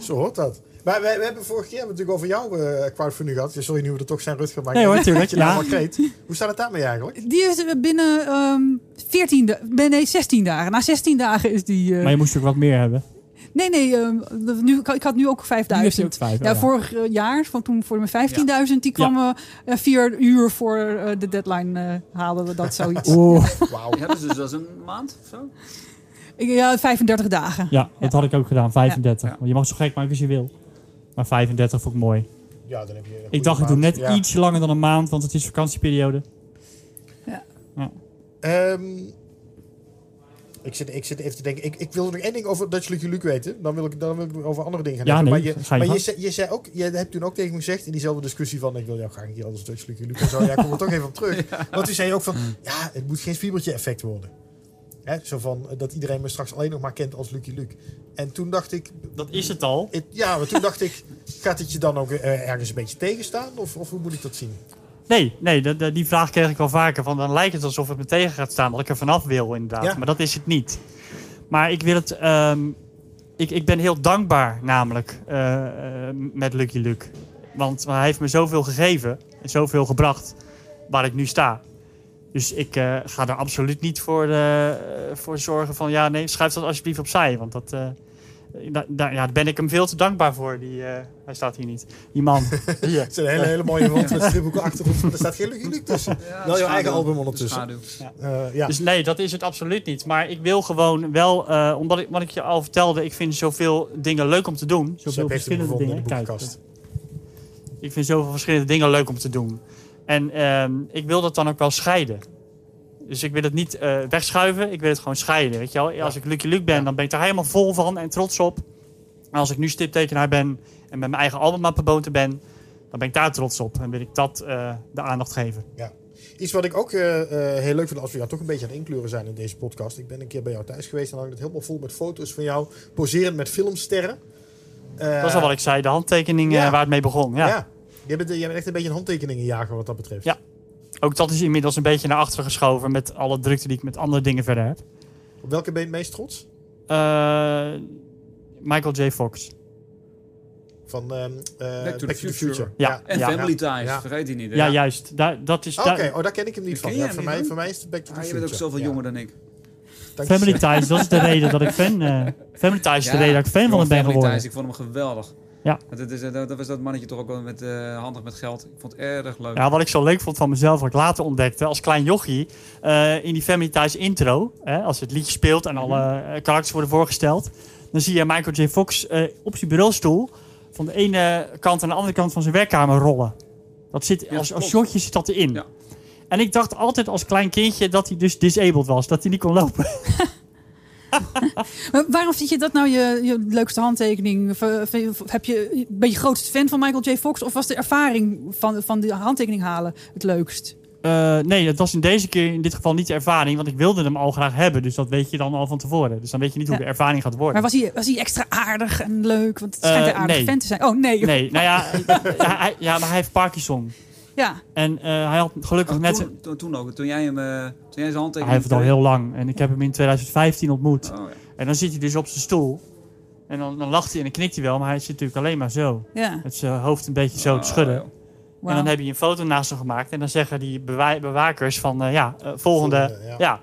Zo hoort dat. Maar wij, we hebben vorige keer natuurlijk over jouw eh, crowdfunding gehad. Ja, Sorry, nu we er toch zijn, Rutger. Maar Nee hoor, tuurlijk, dat je nou ja. kreet. Hoe staat het daarmee eigenlijk? Die is binnen ehm 14, da- nee, 16 dagen. Na 16 dagen is die... eh, Maar je moest ook wat meer hebben. Nee, nee, ehm, nu, ik had nu ook Nu heeft hij 5000. ook vijf. Ja, oh vorig eh, jaar, van toen voor mijn 15.000, die kwam eh, eh, vier uur voor eh, de deadline eh, halen we dat zoiets. Oeh. Wauw. Ja, dus dat is een maand of zo? Ik- Ja, 35 dagen. Ja, dat had ik ook gedaan. 35. Ja. Want je mag zo gek maken als je wil. Maar 35 vond ik mooi. Ja, dan heb je een Ik dacht, ik doe net Ja. iets langer dan een maand, want het is vakantieperiode. Ehm, ik, zit, ik zit even te denken. Ik, ik wil nog één ding over Dutch Lucky Luke weten. Dan wil ik, dan wil ik over andere dingen gaan Ja, nee, maar je, maar je, zei, je, zei ook, je hebt toen ook tegen me gezegd in diezelfde discussie van... ik wil jou graag een keer als Dutch Lucky Luke en zo. Ja, ik kom er toch even op terug. Want toen zei je ook van... ja, het moet geen spiebertje effect worden. Hè, zo van eh, dat iedereen me straks alleen nog maar kent als Lucky Luke. En toen dacht ik... Dat is het al. het- ja, maar toen dacht ik... gaat het je dan ook eh, ergens een beetje tegenstaan? Of, of hoe moet ik dat zien? Nee, nee de- de- die vraag kreeg ik wel vaker. Van, dan lijkt het alsof het me tegen gaat staan dat ik er vanaf wil, inderdaad. Ja. Maar dat is het niet. Maar ik wil het... ehm, ik, ik ben heel dankbaar, namelijk, eh, eh, met Lucky Luke. Want hij heeft me zoveel gegeven en zoveel gebracht waar ik nu sta. Dus ik ga er absoluut niet voor, voor zorgen van... ja, nee, schuif dat alsjeblieft opzij. Want dat, da- da- ja, daar ben ik hem veel te dankbaar voor. Die, eh, hij staat hier niet. Die man. Hier. Het is een hele, hele mooie wand met stripboeken achterop. Er staat geen Lucky Luke tussen. Wel jouw eigen album ondertussen. Eh, ja. Dus nee, dat is het absoluut niet. Maar ik wil gewoon wel, eh, omdat ik, wat ik je al vertelde, ik vind zoveel dingen leuk om te doen. Zoveel verschillende dingen. de Kijk, ik vind zoveel verschillende dingen leuk om te doen. En ehm, ik wil dat dan ook wel scheiden. Dus ik wil het niet eh, wegschuiven, ik wil het gewoon scheiden. Weet je wel? Als ik Lucky Luke ben, Ja. dan ben ik daar helemaal vol van en trots op. En als ik nu stiptekenaar ben en met mijn eigen album aan het ben, dan ben ik daar trots op. En wil ik dat eh, de aandacht geven. Iets wat ik ook eh, heel leuk vind als we jou toch een beetje aan het inkleuren zijn in deze podcast. Ik ben een keer bij jou thuis geweest en dan hang ik het helemaal vol met foto's van jou. Poserend met filmsterren. Dat is al wat ik zei, de handtekening ja. waar het mee begon. Ja. ja. Jij, bent, jij bent echt een beetje een handtekeningenjager wat dat betreft. Ja. Ook dat is inmiddels een beetje naar achteren geschoven met alle drukte die ik met andere dingen verder heb. Op welke ben je het meest trots? Eh, Michael J. Fox. Van ehm, eh, Back to the Future. Ja. En Ja. Family Ties, Ja. vergeet die niet. hè? Ja, juist. Daar, dat is Ah, daar- Oké, oh, daar ken ik hem niet van. je voor, mij, voor mij is het Back to the Ah, je Future. bent ook zoveel Ja. jonger dan ik. Family. Ties, dat is de reden dat ik fan, eh, Family Ties is de reden dat ik fan van hem ben Family geworden. Ties, ik vond hem geweldig. Ja. Want Dat, is, eh, dat, dat was dat mannetje toch ook wel met, eh, handig met geld. Ik vond het erg leuk. Ja, wat ik zo leuk vond van mezelf, wat ik later ontdekte, als klein jochie, eh, in die Family Ties intro, hè, als het liedje speelt en alle eh, karakters worden voorgesteld, dan zie je Michael J. Fox eh, op zijn bureaustoel van de ene kant aan de andere kant van zijn werkkamer rollen. Dat zit, Ja, als, als shotje zit dat erin. Ja. En ik dacht altijd als klein kindje dat hij dus disabled was, dat hij niet kon lopen. Maar waarom vind je dat nou je, je leukste handtekening? V- Heb je, ben je grootste fan van Michael J. Fox? Of was de ervaring van, van de handtekening halen het leukst? Eh, nee, dat was in deze keer in dit geval niet de ervaring, want ik wilde hem al graag hebben. Dus dat weet je dan al van tevoren. Dus dan weet je niet hoe de ervaring gaat worden. Maar was hij, was hij extra aardig en leuk? Want het schijnt Eh, een aardige nee. fan te zijn. Oh nee. Nee, nou ja, ja, hij, ja, maar hij heeft Parkinson. Ja. En eh, hij had gelukkig Oh, net... toen, toen, toen ook, toen jij hem, eh, toen jij zijn handtekening... Hij heeft het al heel lang. En ik heb hem in 2015 ontmoet. Oh, ja. En dan zit hij dus op zijn stoel. En dan, dan lacht hij en dan knikt hij wel. Maar hij zit natuurlijk alleen maar zo. Ja. Met zijn hoofd een beetje zo Oh, te schudden. joh. Wauw. En dan heb je een foto naast hem gemaakt. En dan zeggen die bewa- bewakers van... eh, ja, volgende... Volgende, ja. ja.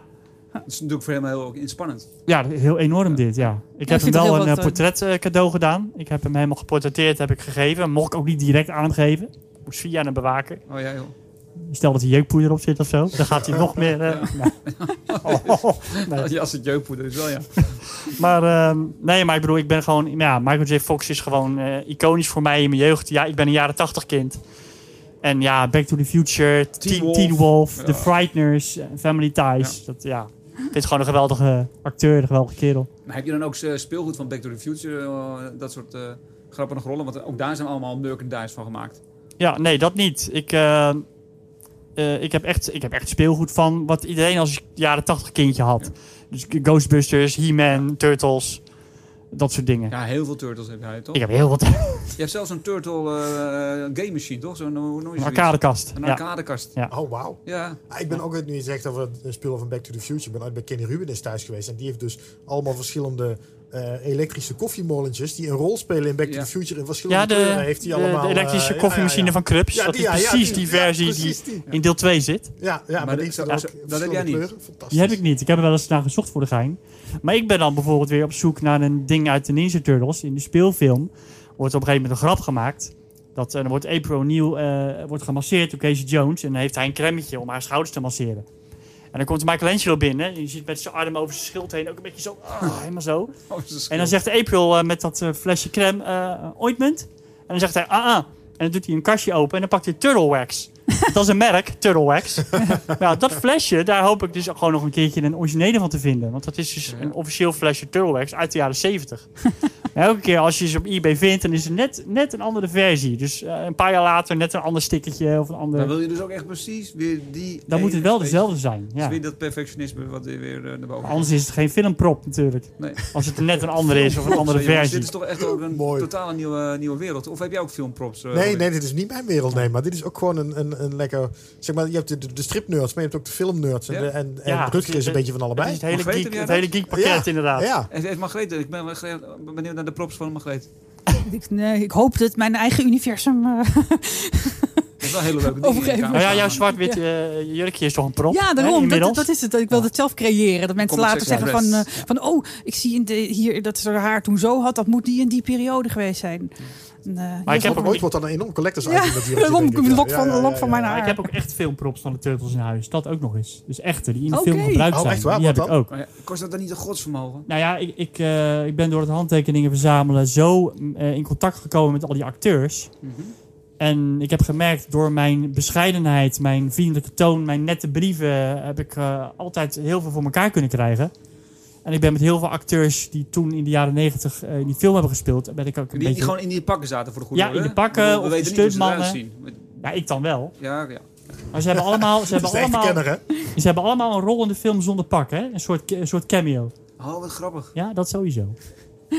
Dat is natuurlijk voor hem heel inspannend. Ja, heel enorm dit, ja. Ik Ja, heb ik hem wel een portret eh, cadeau gedaan. Ik heb hem helemaal geportretteerd, heb ik gegeven. Mocht ik ook niet direct aangeven. Moest via een bewaker. Oh ja, joh. Stel dat er jeukpoeder op zit of zo. Dan gaat hij nog meer... eh, nou. Oh, nee. Ja, als het jeukpoeder is wel, ja. Maar ehm, nee, maar ik bedoel, ik ben gewoon... Ja, Michael J. Fox is gewoon eh, iconisch voor mij in mijn jeugd. Ja, ik ben een jaren tachtig kind. En ja, Back to the Future, Teen, Wolf. Teen Wolf, Ja. The Frighteners, eh, Family Ties. Dat, ja, ik vind het gewoon een geweldige acteur, een geweldige kerel. Maar heb je dan ook eh, speelgoed van Back to the Future, dat soort grappige rollen? Want ook daar zijn allemaal merchandise van gemaakt. Ja, nee, dat niet. Ik, eh, eh, ik, heb echt, ik heb echt speelgoed van wat iedereen als jaren 80 kindje had. Dus Ghostbusters, He-Man, Turtles, dat soort dingen. Ja, heel veel turtles heb jij, toch? Ik heb heel wat. Je hebt zelfs een turtle eh, game machine, toch? Zo'n hoe noem je Een arcadekast. Een Ja. arcadekast. Ja. Oh, wauw. Ja. Ik ben ook uit, nu je zegt over het spelen van Back to the Future. Ik ben ooit bij Kenny Rubin thuis geweest. En die heeft dus allemaal verschillende eh, elektrische koffiemolentjes. die een rol spelen in Back to the Future. In verschillende Ja, de, kleuren heeft hij allemaal. de elektrische eh, koffiemachine ja, ja, van Krups. Ja, dat is ja, ja, precies die- versie precies die die. in deel 2 zit. Ja, ja maar, Maar die staat ook dat heb jij niet. Die heb ik niet. Ik heb er wel eens naar gezocht voor de gein. Maar ik ben dan bijvoorbeeld weer op zoek naar een ding uit de Ninja Turtles. In de speelfilm wordt op een gegeven moment een grap gemaakt. Dat, eh, dan wordt April O'Neil eh, wordt gemasseerd door Casey Jones. En dan heeft hij een cremmetje om haar schouders te masseren. En dan komt Michelangelo binnen. En je ziet met zijn arm over zijn schild heen ook een beetje zo. ah, helemaal zo. Oh, En dan zegt April eh, met dat eh, flesje crème eh ointment. En dan zegt hij ah ah. En dan doet hij een kastje open en dan pakt hij Turtle Wax. dat is een merk, Turtle Wax. nou, dat flesje, daar hoop ik dus gewoon nog een keertje een originele van te vinden. Want dat is dus Ja. een officieel flesje Turtle Wax uit de jaren 70. Maar elke keer als je ze op eBay vindt, dan is het net, net een andere versie. Dus eh, een paar jaar later net een ander stickertje of een ander... Dan wil je dus ook echt precies weer die... Dan moet het wel space- dezelfde zijn. Dus Ja. weer dat perfectionisme wat weer weer, eh, naar boven Anders is het geen filmprop natuurlijk. Nee. Als het net een andere is of een andere versie. Dit is toch echt ook een Mooi. totale nieuwe, nieuwe wereld. Of heb jij ook filmprops? eh, Nee, nee, dit is niet mijn wereld, nee. Maar dit is ook gewoon een, een, een lekker... Zeg maar, je hebt de, de, de stripnerds, maar je hebt ook de filmnerds. En, Ja. de, en, en Ja, Rutger is een het- beetje van Het allebei. is het hele geek, het hele geek pakket Ja. inderdaad. Ja. Heeft Margreet, ik ben benieuwd naar de props van Margreet. Ik, nee, ik hoop dat mijn eigen universum... eh, Dat is wel hele leuke dingen. Nou ja, jouw zwart-wit eh, jurkje is toch een prop? ja, hè, daarom. Dat, inmiddels? dat is het. Ik wil het zelf creëren. Dat mensen later zeggen van, eh, van... Oh, ik zie in de, hier dat ze haar toen zo had. Dat moet die in die periode geweest zijn. Eh, Maar ik heb ook- Ooit wordt dan een enorm collectors Ja, item ik. lok van- een lok van mijn Maar haar. ik heb ook echt veel props van de Turtles in huis. Dat ook nog eens. Dus echte, die in de film gebruikt Oh, zijn. echt waar? Die heb ik ook. Ja, kost dat dan niet een godsvermogen? Nou ja, ik, ik, eh, ik ben door het handtekeningen verzamelen zo eh, in contact gekomen met al die acteurs. Mhm. En ik heb gemerkt door mijn bescheidenheid, mijn vriendelijke toon, mijn nette brieven, heb ik eh, altijd heel veel voor elkaar kunnen krijgen. En ik ben met heel veel acteurs die toen in de jaren negentig eh, in die film hebben gespeeld, ben ik ook een Die, die beetje... gewoon in die pakken zaten voor de goede Ja, orde, in de pakken of we de eruit stuntmannen. Ja, ik dan wel. Ja, ja. Maar ze hebben allemaal, ze hebben allemaal, kenner, hè? ze hebben allemaal een rol in de film zonder pak, hè? Een soort, een soort cameo. Oh, wat grappig. Ja, dat sowieso.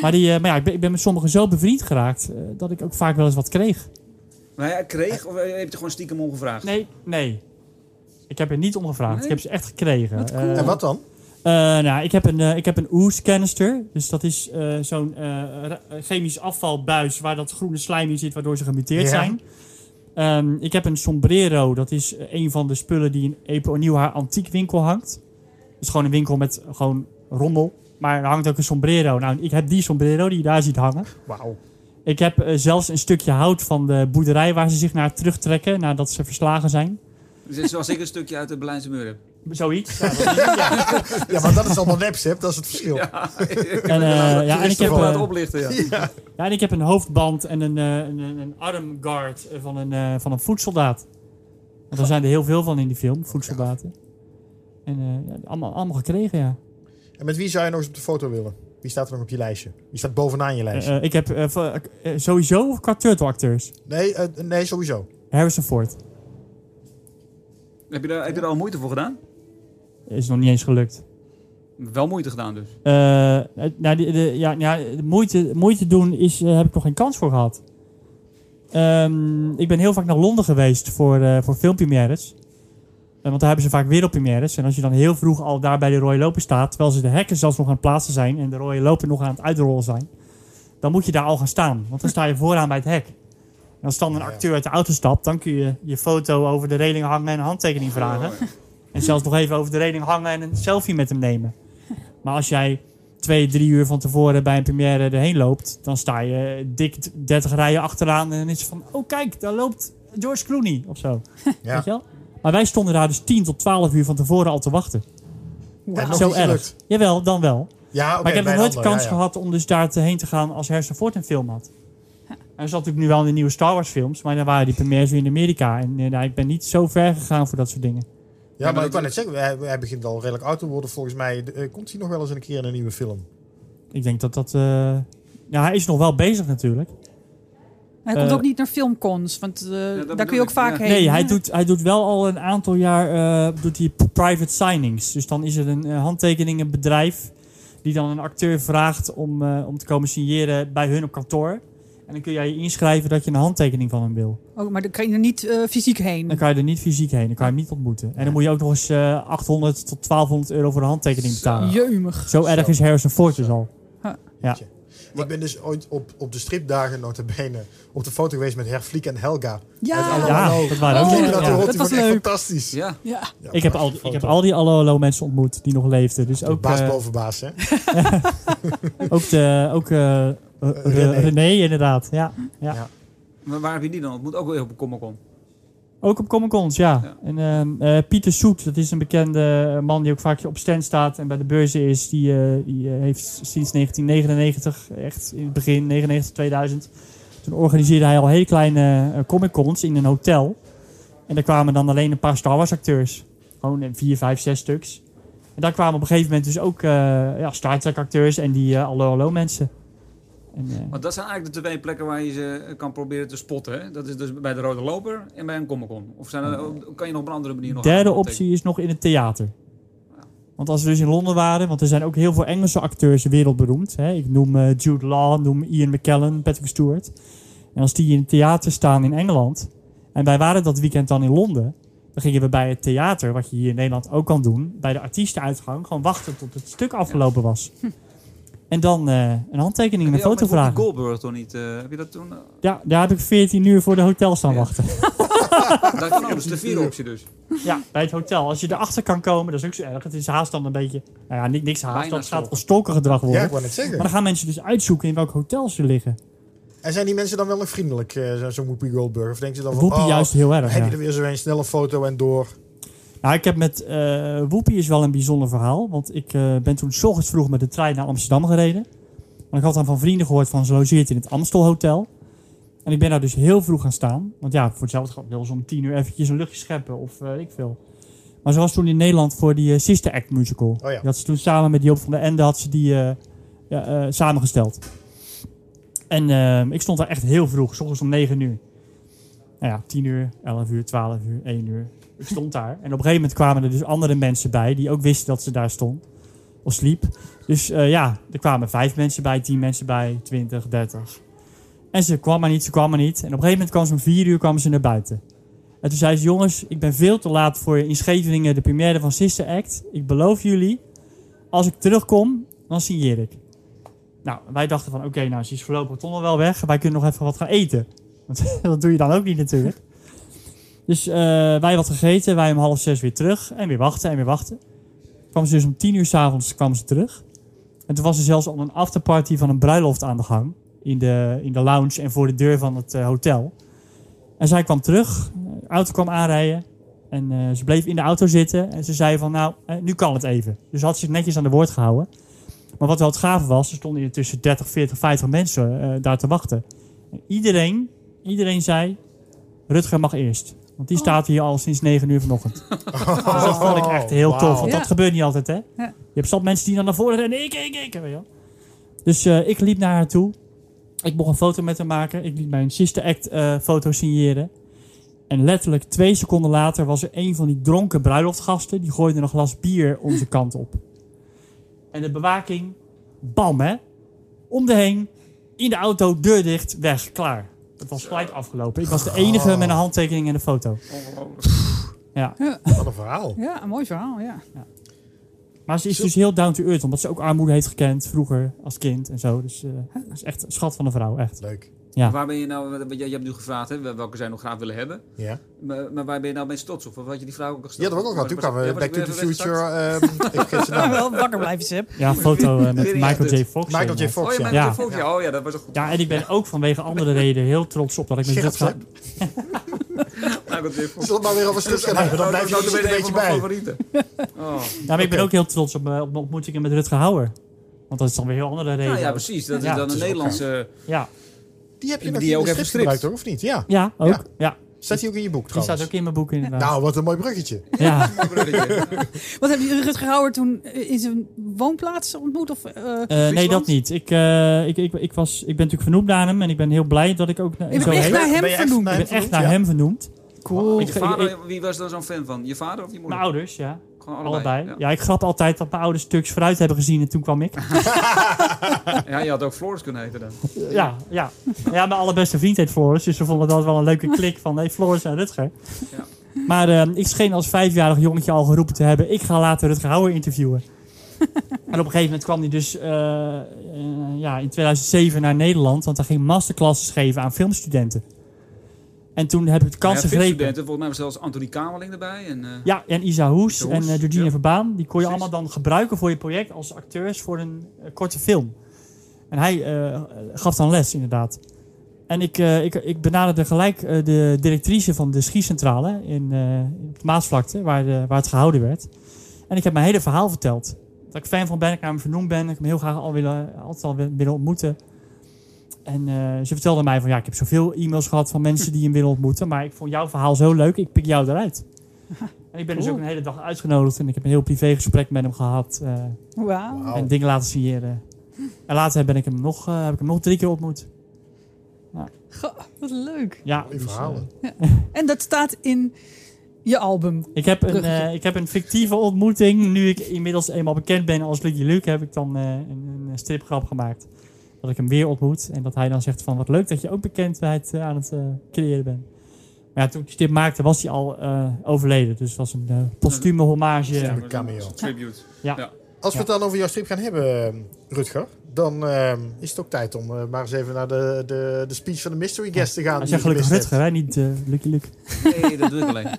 Maar, die, eh, maar ja, ik ben, ik ben met sommigen zo bevriend geraakt eh, dat ik ook vaak wel eens wat kreeg. Maar ja, kreeg of heb je er gewoon stiekem om gevraagd? Nee, nee. Ik heb er niet om gevraagd. Nee? Ik heb ze echt gekregen. Wat cool. En wat dan? Eh, nou, ik heb een, eh, ik heb een ooze canister. Dus dat is eh, zo'n eh, chemisch afvalbuis waar dat groene slijm in zit, waardoor ze gemuteerd Ja. zijn. Ehm, ik heb een sombrero. Dat is een van de spullen die in April Nieuw haar antiekwinkel hangt. Dat is gewoon een winkel met gewoon rommel. Maar er hangt ook een sombrero. Nou, ik heb die sombrero die je daar ziet hangen. Wauw. Ik heb zelfs een stukje hout van de boerderij waar ze zich naar terugtrekken nadat ze verslagen zijn. Dus zoals ik een stukje uit de Berlijnse muur heb. Zoiets. Ja, ja. Maar dat is allemaal nepsep, dat is het verschil. Ja, En, eh, ja, en ik heb, laten eh, oplichten, ja. ja, en ik heb een hoofdband en een, eh, een, een, een armguard van een, eh, van een voedsoldaat. Want er zijn er heel veel van in die film, voedsoldaten. En eh, ja, allemaal, allemaal gekregen, ja. En met wie zou je nog eens op de foto willen? Wie staat er nog op je lijstje? Wie staat bovenaan je lijstje? Ik heb sowieso qua turtle acteurs. nee, nee, sowieso. Harrison Ford. Heb je, daar, heb je er al moeite voor gedaan? Is nog niet eens gelukt. Wel moeite gedaan dus. Het- nou, de, de, ja, ja, de moeite, moeite doen is, eh, heb ik nog geen kans voor gehad. Ehm, ik ben heel vaak naar Londen geweest voor, eh voor filmpremières. Want daar hebben ze vaak wereldpremières. En als je dan heel vroeg al daar bij de rode loper staat... terwijl ze de hekken zelfs nog aan het plaatsen zijn... en de rode loper nog aan het uitrollen zijn... dan moet je daar al gaan staan. Want dan sta je vooraan bij het hek. En als dan een acteur uit de auto stapt... dan kun je je foto over de reling hangen en een handtekening vragen. En zelfs nog even over de reling hangen en een selfie met hem nemen. Maar als jij twee, drie uur van tevoren bij een première erheen loopt, dan sta je dik 30 rijen achteraan en dan is het van, oh kijk, daar loopt George Clooney of zo. Ja. Weet je wel? Maar wij stonden daar dus 10 tot 12 uur van tevoren al te wachten. En zo erg. gelukt. Jawel, dan wel. Ja, oké. maar ik heb nog nooit de kans ja, ja. gehad om dus daar te heen te gaan als Harrison Ford een film had. Hij zat natuurlijk nu wel in de nieuwe Star Wars films, maar dan waren die premières weer in Amerika. En eh, nou, ik ben niet zo ver gegaan voor dat soort dingen. Ja, maar ik kan net zeggen, hij, hij begint al redelijk oud te worden volgens mij. Eh, komt hij nog wel eens een keer in een nieuwe film? Ik denk dat dat... eh, Ja, hij is nog wel bezig natuurlijk. Hij komt Eh, ook niet naar filmcons, want eh, daar kun je ook ik, vaak ja. heen. Nee, hij doet, hij doet wel al een aantal jaar eh, doet hij private signings. Dus dan is er een handtekeningenbedrijf die dan een acteur vraagt om, eh, om te komen signeren bij hun op kantoor. En dan kun jij je inschrijven dat je een handtekening van hem wil. Oh, maar dan kan je er niet eh, fysiek heen. Dan kan je er niet fysiek heen, dan kan je hem niet ontmoeten. En dan moet je ook nog eens eh 800 tot 1200 euro voor de handtekening betalen. Jeumig. Zo erg is Harrison Ford dus al. Ik ben dus ooit op, op de stripdagen notabene op de foto geweest met Herfliek en Helga. Ja, Ja, dat waren ook Oh, dat ja. dat was leuk. fantastisch. Ja. ja. Ja, Ik heb, al, ik heb al die Allo Allo mensen ontmoet die nog leefden. Dus ook, baas eh, boven baas, hè? ook, de, ook eh, eh, René. René. inderdaad. Ja. Ja. Ja. Maar waar heb je die dan? Het moet ook weer op een Comic Con. Ook op Comic Cons, ja. Ja. En ehm, eh, Pieter Soet, dat is een bekende eh, man die ook vaak op stand staat en bij de beurzen is. Die, eh, die eh, heeft sinds 1999, echt in het begin, 99, 2000, toen organiseerde hij al hele kleine eh, Comic Cons in een hotel. En daar kwamen dan alleen een paar Star Wars acteurs. Gewoon eh, vier, vijf, zes stuks. En daar kwamen op een gegeven moment dus ook eh, ja, Star Trek acteurs en die Allo Allo mensen. En, eh, Want dat zijn eigenlijk de twee plekken waar je ze kan proberen te spotten. Hè? Dat is dus bij de Rode Loper en bij een Comic Con. Of zijn er, kan je nog op een andere manier nog... Derde optie is nog in het theater. Want als we dus in Londen waren, want er zijn ook heel veel Engelse acteurs wereldberoemd. Hè? Ik noem eh, Jude Law, noem Ian McKellen, Patrick Stewart. En als die in het theater staan in Engeland, en wij waren dat weekend dan in Londen, dan gingen we bij het theater, wat je hier in Nederland ook kan doen, bij de artiestenuitgang, gewoon wachten tot het stuk afgelopen was. En dan eh, een handtekening en een foto vragen. Goldberg toch niet? eh, heb je dat toen? eh, Ja, daar heb ik 14 uur voor de hotel staan Ja. wachten. dat kan ook. Is de vierde optie dus. Ja, bij het hotel. Als je erachter kan komen, dat is ook zo erg. Het is haast dan een beetje... Nou ja, ni- niks haast. Bijna Dat gaat wel stalkergedrag worden. Ja, ik wou net zeggen. Maar dan gaan mensen dus uitzoeken in welk hotel ze liggen. En zijn die mensen dan wel nog vriendelijk, eh, zo- zo'n Whoopi Goldberg? Of denken ze dan van, Whoopi oh, juist heel erg. heb ja. je er weer zo een snelle foto en door? Nou, ik heb met... Whoopi is wel een bijzonder verhaal. Want ik eh, ben toen 's ochtends vroeg met de trein naar Amsterdam gereden. Want ik had dan van vrienden gehoord van ze logeert in het Amstel Hotel. En ik ben daar dus heel vroeg gaan staan. Want ja, voor hetzelfde geld wil ze om tien uur eventjes een luchtje scheppen. Of eh, ik veel. Maar ze was toen in Nederland voor die Sister Act musical. Oh ja. Die had ze toen samen met Joop van der Ende had ze die ja, samengesteld. En eh, ik stond daar echt heel vroeg, s ochtends om 9 uur. Nou ja, 10 uur, 11 uur, 12 uur, 1 uur. Ik stond daar. En op een gegeven moment kwamen er dus andere mensen bij die ook wisten dat ze daar stond. Of sliep. Dus eh, ja, er kwamen vijf mensen bij, 10 mensen bij, 20, 30. En ze kwam maar niet, ze kwam maar niet. En op een gegeven moment kwam ze om 4 uur kwam ze naar buiten. En toen zei ze, jongens, ik ben veel te laat voor in Scheveningen de première van Sister Act. Ik beloof jullie, als ik terugkom, dan signeer ik. Nou, wij dachten van, oké, nou, ze is voorlopig toch nog wel weg. Wij kunnen nog even wat gaan eten. Want dat doe je dan ook niet natuurlijk. Dus eh, wij wat gegeten, wij om half zes weer terug. En weer wachten en weer wachten. Kwam ze dus om tien uur s'avonds ze terug. En toen was er zelfs al een afterparty van een bruiloft aan de gang. In de, in de lounge en voor de deur van het eh, hotel. En zij kwam terug, de auto kwam aanrijden. En eh, ze bleef in de auto zitten. En ze zei van, nou, nu kan het even. Dus ze had zich netjes aan de woord gehouden. Maar wat wel het gave was, er stonden hier tussen 30, 40, 50 mensen daar te wachten. En iedereen, iedereen zei, Rutger mag eerst. Want die staat hier al sinds 9 uur vanochtend. Dus dat vond ik echt heel Wauw. tof. Want Ja. dat gebeurt niet altijd, hè? Ja. Je hebt zat mensen die dan naar voren rennen. Ik, ik, ik. Weet je wel. Dus eh, ik liep naar haar toe. Ik mocht een foto met haar maken. Ik liet mijn Sister Act eh, foto signeren. En letterlijk twee seconden later was er een van die dronken bruiloftgasten. Die gooide een glas bier onze kant op. En de bewaking, bam hè. Om de heen, in de auto, deur dicht, weg, klaar. Het was gelijk afgelopen. Ik was de enige met een handtekening en een foto. Ja. Wat een verhaal. Ja, een mooi verhaal, ja. Maar ze is dus heel down to earth, omdat ze ook armoede heeft gekend vroeger als kind en zo. Dus eh dat is echt een schat van een vrouw, echt. Leuk. Ja. Waar ben je nou, je, je hebt nu gevraagd hè, welke zij nog graag willen hebben. Ja, Maar, maar waar ben je nou meest trots op? Of had je die vraag ook al ja gesteld? dat was ook wel. Toen kwamen Ja, we Back to the Future. ehm, ik naam. wel wakker blijven, Sip. Ja, foto eh, met Michael J. Fox. Michael J. inderdaad. Fox, Oh ja, ja. Michael Ja. Fox, ja. Oh ja, dat was ook goed. Ja, en ik ben ook vanwege andere redenen heel trots op dat ik met Rutger... J. Fox. Zullen we maar weer over gaan hebben? Dan blijf je Nou, er een beetje bij. favorieten. Oh. Ja, maar ik ben ook heel trots op mijn, op mijn ontmoetingen met Rutger Hauer. Want dat is dan weer heel andere redenen. Nou ja, precies. Dat is dan een Nederlandse... Ja, Die heb je Die nog ook in de even gebruikt, hoor, of niet? Ja. ja ook. Ja. Ja. Staat hij ook in je boek Die trouwens? staat ook in mijn boek inderdaad. Nou, wat een mooi bruggetje. Ja. Wat heb je Rutger Hauer toen eh, in zijn woonplaats ontmoet? Of, eh, Eh, nee, dat niet. Ik, eh, ik, ik, ik, was, ik ben natuurlijk vernoemd naar hem en ik ben heel blij dat ik ook bent zo echt naar hem Ben vernoemd. Ik ben echt naar hem vernoemd. Cool. Ik- Je vader, wie was daar zo'n fan van? Je vader of je moeder? Mijn ouders, ja. Gewoon Allebei. Ja. Ja. ik grap altijd dat mijn ouders stuks fruit hebben gezien en toen kwam ik. ja, je had ook Floris kunnen heten dan. Ja, ja. ja mijn allerbeste vriend heet Floris, dus ze vonden dat wel een leuke klik van hey, Floris en Rutger. Ja. Maar eh, ik scheen als vijfjarig jongetje al geroepen te hebben, ik ga later Rutger Hauer interviewen. en op een gegeven moment kwam hij dus eh, eh, ja, in 2007 naar Nederland, want hij ging masterclasses geven aan filmstudenten. En toen heb ik de kans ja, gegrepen. filmstudenten, volgens mij was zelfs Antonie Kamerling erbij. En, eh, Ja, en Isa Hoes en uh, Georgina ja. Verbaan. Die kon je Precies. allemaal dan gebruiken voor je project als acteurs voor een eh, korte film. En hij eh, gaf dan les, inderdaad. En ik, eh, ik, ik benaderde gelijk eh, de directrice van de schiecentrale in, eh, op de Maasvlakte, waar, de, waar het gehouden werd. En ik heb mijn hele verhaal verteld. Dat ik fan van ben, ik naar hem vernoemd ben. Ik hem heel graag al willen, altijd al willen ontmoeten. En eh, ze vertelde mij van ja, ik heb zoveel e-mails gehad van mensen die hem willen ontmoeten. Maar ik vond jouw verhaal zo leuk, ik pik jou eruit. En ik ben dus ook een hele dag uitgenodigd en ik heb een heel privé gesprek met hem gehad. eh, Wauw. Wauw. En dingen laten signeren. En later ben ik hem nog, eh, heb ik hem nog drie keer ontmoet. Goh, wat leuk. Ja, Mooie dus, verhalen. En dat staat in je album. ik, heb een, eh, ik heb een fictieve ontmoeting. Nu ik inmiddels eenmaal bekend ben als Lucky Luke, heb ik dan eh, een, een stripgrap gemaakt. Dat ik hem weer ontmoet. En dat hij dan zegt van wat leuk dat je ook bekendheid eh, aan het eh, creëren bent. Maar ja, toen ik die strip maakte was hij al eh, overleden. Dus het was een postume hommage. ja, Ja, Een cameo. Tribute. Als we het dan over jouw strip gaan hebben, Rutger, dan eh, is het ook tijd om eh, maar eens even naar de, de, de speech van de mystery guest te gaan. Zegt je gelukkig Rutger, hè? niet eh, Lucky Luke. Nee, dat doe ik alleen.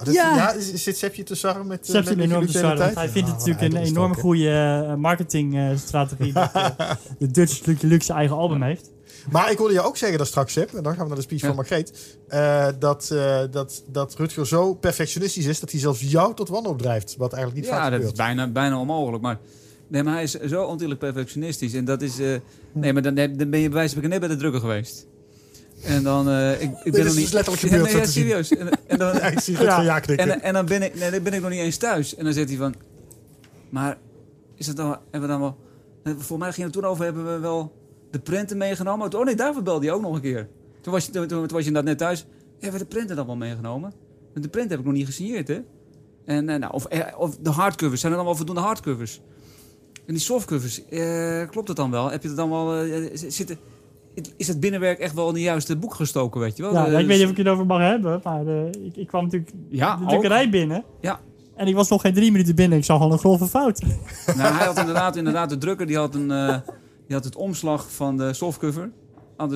Oh, dat- Ja. ja. is- Zit Sepje te sarren met, hem met enorm te? Hij vindt Ja, het wat natuurlijk een enorme goede uh, marketingstrategie dat uh, de Dutch zijn eigen album heeft. Maar ik hoorde je ook zeggen dat straks, Sep, en dan gaan we naar de speech Ja. van Margreet, eh, dat, eh, dat, dat Rutger zo perfectionistisch is dat hij zelfs jou tot wanhoop drijft. Wat eigenlijk niet Ja, vaak dat is gebeurt. bijna, bijna onmogelijk. Maar, nee, maar hij is zo ontiegelijk perfectionistisch. En dat is... eh, nee, maar dan, dan ben je bij wijze van net bij de drukker geweest. En dan... eh, ik, ik ben nog is niet... dus letterlijk Ja, gebeurd, nee, ja, te zien. serieus. En, en dan, Ja, ik zie Ja. ja. En, en dan, ben ik, nee, dan ben ik nog niet eens thuis. En dan zegt hij van... Maar is het dan, hebben we dan wel... nee, Volgens mij ging het toen over, hebben we wel de prenten meegenomen? Oh nee, daarvoor belde hij ook nog een keer. Toen was je, toen, toen was je inderdaad net thuis. Hebben we de prenten dan wel meegenomen? Want de print heb ik nog niet gesigneerd, hè? En, eh, nou, of, eh, of de hardcovers, zijn er dan wel voldoende hardcovers? En die softcovers, eh, klopt het dan wel? Heb je het dan wel... eh, zitten, is het binnenwerk echt wel in de juiste boek gestoken, weet je wel? Ja, ja, ik weet niet of ik het over mag hebben, maar eh, ik, ik kwam natuurlijk Ja, de ook. drukkerij binnen. Ja. En ik was nog geen drie minuten binnen. Ik zag al een grove fout. Nou, hij had inderdaad, inderdaad de drukker, die had, een, eh, die had het omslag van de softcover. Nee,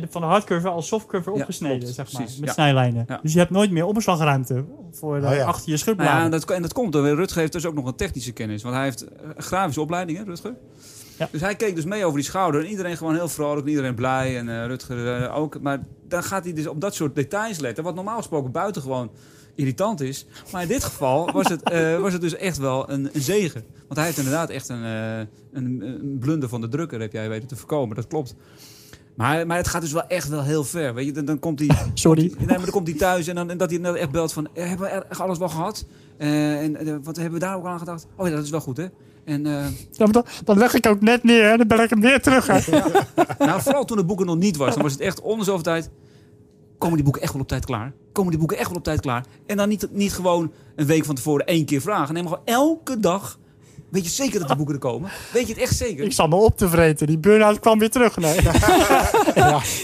de- van de hardcover als softcover Ja, opgesneden, klopt, zeg maar. precies, Met ja. snijlijnen. Ja. Dus je hebt nooit meer opslagruimte voor eh, Oh ja. achter je nou schutbladen. ja, dat, en dat komt, door Rutger heeft dus ook nog een technische kennis. Want hij heeft een grafische opleiding, hè, Rutger? Ja. Dus hij keek dus mee over die schouder. En iedereen gewoon heel vrolijk, en iedereen blij. En eh, Rutger eh, ook. Maar dan gaat hij dus op dat soort details letten. Wat normaal gesproken buitengewoon irritant is. Maar in dit geval was het, eh, was het dus echt wel een, een zegen. Want hij heeft inderdaad echt een, een, een blunder van de drukker, heb jij weten te voorkomen. Dat klopt. Maar, maar het gaat dus wel echt wel heel ver. Weet je, dan, dan komt hij. Sorry. Nee, maar dan komt hij thuis en, dan, en dat hij dan echt belt van... Hebben we echt alles wel gehad? Eh, en wat hebben we daar ook aan gedacht? Oh ja, dat is wel goed, hè? En eh, Ja, maar dan, dan leg ik ook net neer en dan ben ik hem weer terug. nou, vooral toen het boek er nog niet was, dan was het echt de zoveel tijd... Komen die boeken echt wel op tijd klaar? Komen die boeken echt wel op tijd klaar? En dan niet, niet gewoon een week van tevoren één keer vragen. Nee, maar gewoon elke dag... Weet je zeker dat die boeken er komen? Weet je het echt zeker? Ik zat me op te vreten. Die burn-out kwam weer terug. Nee.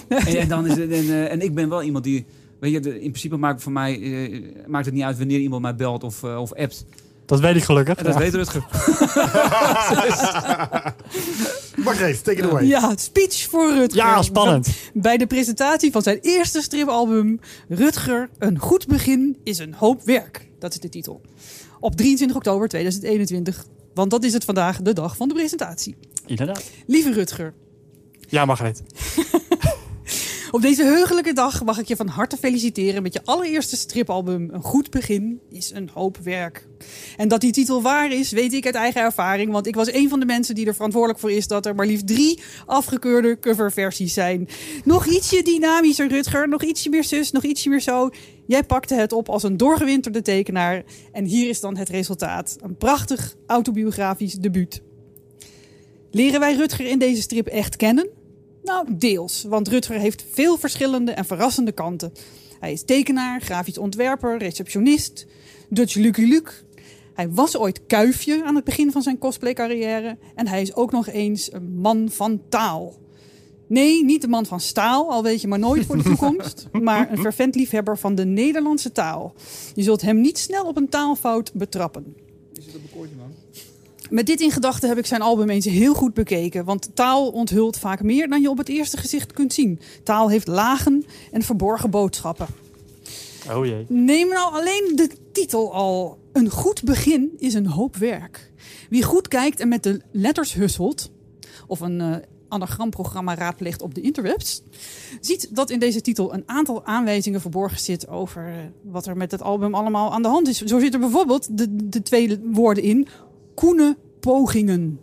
En, en, dan is het, en, eh, en ik ben wel iemand die... Weet je, de- in principe maakt, voor mij, eh, maakt het niet uit wanneer iemand mij belt of, of appt. Dat weet ik gelukkig. En dat Ja. weet Rutger. Margreet, take it away. Ja, speech voor Rutger. Ja, spannend. Bij de presentatie van zijn eerste stripalbum Rutger, een goed begin is een hoop werk. Dat is de titel. Op 23 oktober 2021, want dat is het vandaag, de dag van de presentatie. Inderdaad. Lieve Rutger, Ja, Margreet. Op deze heugelijke dag mag ik je van harte feliciteren met je allereerste stripalbum. Een goed begin is een hoop werk. En dat die titel waar is, weet ik uit eigen ervaring. Want ik was een van de mensen die er verantwoordelijk voor is dat er maar liefst drie afgekeurde coverversies zijn. Nog ietsje dynamischer, Rutger. Nog ietsje meer zus, nog ietsje meer zo. Jij pakte het op als een doorgewinterde tekenaar. En hier is dan het resultaat. Een prachtig autobiografisch debuut. Leren wij Rutger in deze strip echt kennen? Nou, deels. Want Rutger heeft veel verschillende en verrassende kanten. Hij is tekenaar, grafisch ontwerper, receptionist, Dutch Lucky Luke. Hij was ooit kuifje aan het begin van zijn cosplay-carrière. En hij is ook nog eens een man van taal. Nee, niet de man van staal, al weet je maar nooit voor de toekomst. maar een fervent liefhebber van de Nederlandse taal. Je zult hem niet snel op een taalfout betrappen. Is het op een koordje, man? Met dit in gedachten heb ik zijn album eens heel goed bekeken. Want taal onthult vaak meer dan je op het eerste gezicht kunt zien. Taal heeft lagen en verborgen boodschappen. Oh jee. Neem nou alleen de titel al. Een goed begin is een hoop werk. Wie goed kijkt en met de letters husselt, of een eh, anagramprogramma raadpleegt op de interwebs, ziet dat in deze titel een aantal aanwijzingen verborgen zit over eh, wat er met het album allemaal aan de hand is. Zo zit er bijvoorbeeld de, de twee woorden in: koene pogingen.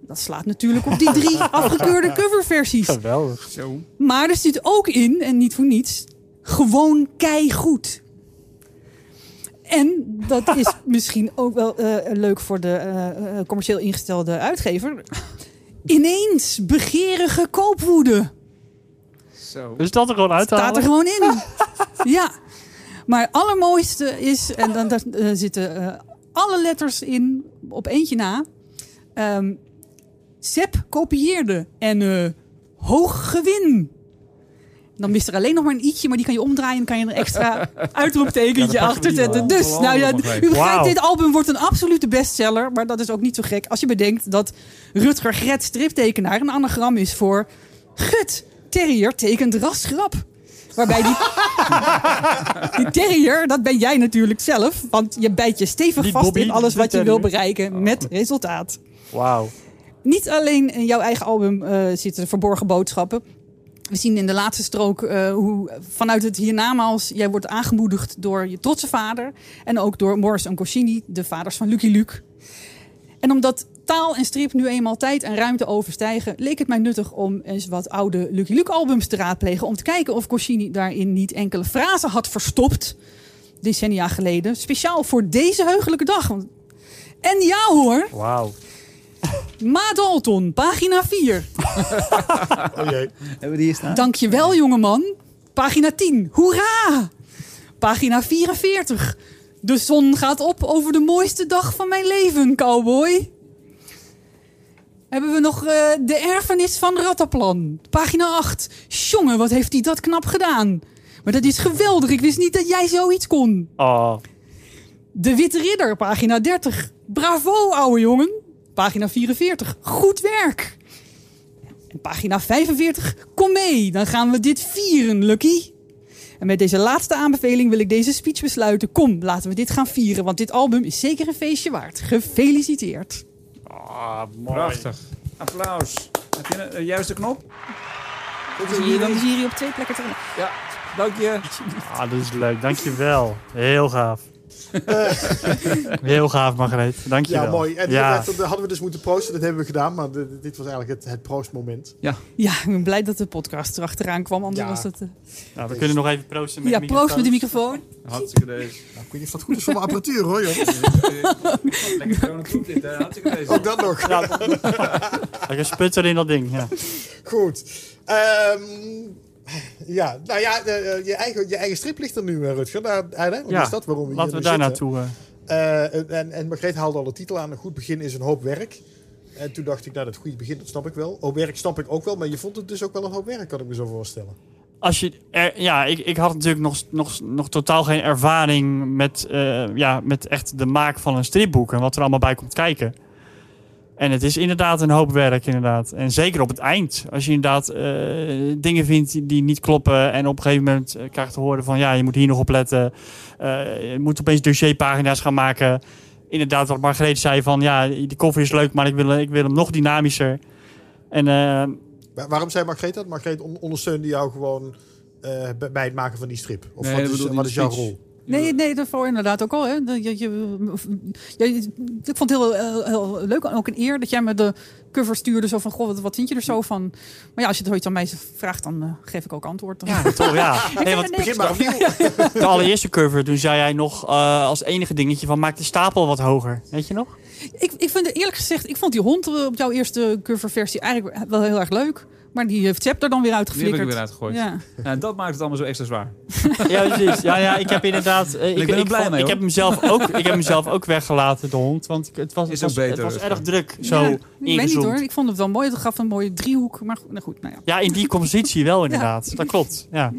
Dat slaat natuurlijk op die drie afgekeurde coverversies. Geweldig. Zo. Maar er zit ook in, en niet voor niets, gewoon keigoed. En dat is misschien ook wel eh, leuk voor de eh, eh, commercieel ingestelde uitgever. Ineens begerige koopwoede. Zo. Dus dat er gewoon uit te Staat er gewoon in. ja. Maar het allermooiste is, en dan daar, zitten eh, alle letters in, op eentje na. Sepp kopieerde en eh, hoog gewin. Dan mist er alleen nog maar een i'tje, maar die kan je omdraaien en kan je er een extra uitroeptekentje Ja, achter zetten. Dus, nou ja, u begrijpt, dit album wordt een absolute bestseller. Maar dat is ook niet zo gek als je bedenkt dat Rutger Gret striptekenaar een anagram is voor Gut, terrier tekent rasgrap. Waarbij die, die terrier, dat ben jij natuurlijk zelf. Want je bijt je stevig vast Bobby, in alles wat je wil bereiken met resultaat. Wauw. Niet alleen in jouw eigen album eh, zitten verborgen boodschappen. We zien in de laatste strook eh, hoe vanuit het hiernamaals jij wordt aangemoedigd door je trotse vader. En ook door Morris en de vaders van Lucky Luke. En omdat taal en strip nu eenmaal tijd en ruimte overstijgen, leek het mij nuttig om eens wat oude Lucky Luke albums te raadplegen. Om te kijken of Goscinny daarin niet enkele frasen had verstopt. Decennia geleden. Speciaal voor deze heugelijke dag. Want- En ja hoor, Wauw. Ma Dalton, pagina 4. Oh jee. Hebben we die hier staan? Dankjewel, jongeman. Pagina 10. Hoera! Pagina 44. De zon gaat op over de mooiste dag van mijn leven, cowboy. Hebben we nog eh, de erfenis van Rattaplan. Pagina 8. Jongen, wat heeft hij dat knap gedaan. Maar dat is geweldig. Ik wist niet dat jij zoiets kon. Oh. De Witte Ridder, pagina 30. Bravo, ouwe jongen. Pagina 44. Goed werk. En pagina 45. Kom mee, dan gaan we dit vieren, Lucky. En met deze laatste aanbeveling wil ik deze speech besluiten. Kom, laten we dit gaan vieren, want dit album is zeker een feestje waard. Gefeliciteerd. Ah, mooi. Prachtig. Applaus. Heb je een, een juiste knop? Dan zie je, dan je hier op twee plekken terug. Ja, dank je. Ah, dat is leuk. Dankjewel. Heel gaaf. Heel gaaf, Margreet. Dankjewel. Ja, mooi. En ja. dat, hadden we dus moeten proosten. Dat hebben we gedaan. Maar dit, dit was eigenlijk het, het proostmoment. Ja, ik ben blij dat de podcast erachteraan kwam, anders Ja. was het... eh, Nou, we kunnen nog even proosten met Ja, de proost met de microfoon. microfoon. Hartstikke deze. Nou, ik weet niet of dat goed is voor mijn apparatuur hoor, joh. Lekker gewoon een proef dit, hè. Hartstikke deze. Ook dat nog. Lekker sputter in dat ding. Ja. Goed. Ehm, ja, nou ja, eh, je, eigen, je eigen strip ligt er nu, eh, Rutger. Daar, hè? Wat Ja, is dat? Waarom we Laten we daar naartoe. eh. En, en Margreet haalde al de titel aan. Een goed begin is een hoop werk. En toen dacht ik, nou, dat goede begin, dat snap ik wel. Hoop werk snap ik ook wel. Maar je vond het dus ook wel een hoop werk, kan ik me zo voorstellen. Als je er, ja, ik, ik had natuurlijk nog, nog, nog totaal geen ervaring met, ja, met echt de maak van een stripboek en wat er allemaal bij komt kijken. En het is inderdaad een hoop werk, inderdaad. En zeker op het eind. Als je inderdaad eh, dingen vindt die, niet kloppen en op een gegeven moment eh, krijgt te horen van ja, je moet hier nog op letten. Eh, je moet opeens dossierpagina's gaan maken. Inderdaad, wat Margreet zei van ja, die koffer is leuk, maar ik wil, ik wil hem nog dynamischer. En eh, Wa- waarom zei Margreet dat? Margreet on- ondersteunde jou gewoon eh, bij- het maken van die strip. Of Nee, wat, is, wat is jouw rol? Nee, nee, daarvoor inderdaad ook al. Hè. Dat Je, je, ja, je- ik vond het heel, heel, heel leuk en ook een eer dat jij me de cover stuurde. Zo van, goh, wat, wat vind je er zo van? Maar ja, als je het ooit aan mij vraagt, dan eh, geef ik ook antwoord. Dan. Ja, toch, ja. Nee, want Begin maar opnieuw. de allereerste cover, toen zei jij nog eh, als enige dingetje van maak de stapel wat hoger. Weet je nog? Ik, ik vind eerlijk gezegd, ik vond die hond eh, op jouw eerste coverversie eigenlijk wel heel erg leuk. Maar die heeft Zep er dan weer Die heb ik uitgeflikkerd. er weer uitgegooid. Ja. Ja, en dat maakt het allemaal zo extra zwaar. Ja, precies. Ja, ja, ik heb inderdaad... eh, Ik ben er blij mee, Ik heb hem zelf ook, ik heb hem zelf ook weggelaten, de hond. Want het was, Is het ook was, beter, het was erg druk, zo Ja, ik weet niet hoor, ik vond het wel mooi. Het gaf een mooie driehoek. Maar goed, nou goed, nou ja. Ja, in die compositie wel inderdaad. Dat klopt, ja.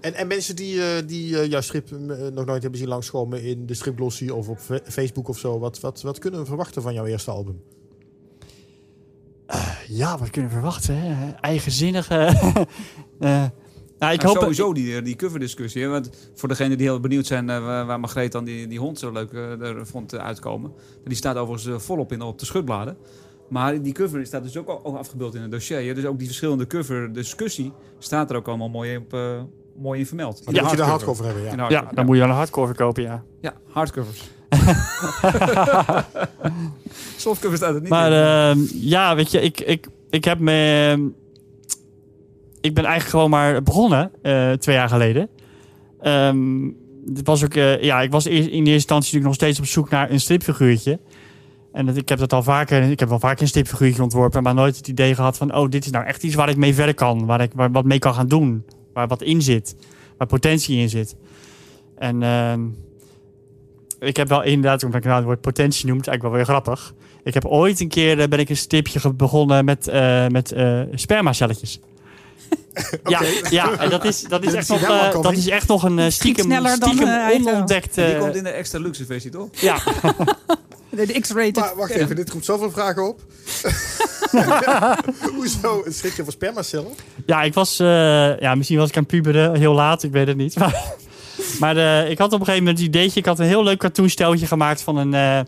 En, en mensen die, eh, die eh, jouw strip eh, nog nooit hebben zien langskomen in de stripglossie of op Facebook of zo. Wat, wat, wat kunnen we verwachten van jouw eerste album? Ja, wat kunnen we verwachten? Hè? Eigenzinnige... eh, nou, ik Ik hoop... sowieso die, die coverdiscussie. hè, Want voor degenen die heel benieuwd zijn eh, waar Margreet dan die, die hond zo leuk eh, er vond eh, uitkomen. Die staat overigens eh, volop in op de schutbladen. Maar die cover staat dus ook, al- ook afgebeeld in het dossier. Dus ook die verschillende cover discussie staat er ook allemaal mooi, op, eh, mooi in vermeld. Dan Ja, moet je de hardcover. hebben, ja. Ja, dan moet je wel een hardcover kopen, ja. Ja, hardcovers. Softcover staat het niet Maar in. ehm, ja, weet je, ik, ik, ik heb me... ehm, ik ben eigenlijk gewoon maar begonnen, eh, twee jaar geleden. Ehm, het was ook, eh, ja, ik was in eerste instantie natuurlijk nog steeds op zoek naar een stripfiguurtje. En dat, ik heb dat al vaker, ik heb wel vaker een stripfiguurtje ontworpen, maar nooit het idee gehad van, oh, dit is nou echt iets waar ik mee verder kan, waar ik waar, wat mee kan gaan doen, waar wat in zit, waar potentie in zit. En ik heb wel inderdaad, omdat ik nou het woord potentie noem, het is eigenlijk wel weer grappig. Ik heb ooit een keer eh, ben ik een stripje ge- begonnen met, eh met eh spermacelletjes. Ja, ja, en dat is, dat is, echt, nog, dat is echt nog een stiekem, sneller dan, stiekem onontdekt... die komt in de extra luxe versie, toch? ja, De, de X-rated. Maar wacht even, dit roept zoveel vragen op. Hoezo een stripje voor spermacellen? ja, ik was... eh, ja, misschien was ik aan puberen, heel laat, ik weet het niet. Maar, maar eh, ik had op een gegeven moment het ideetje... Ik had een heel leuk cartoonsteltje gemaakt van een, eh,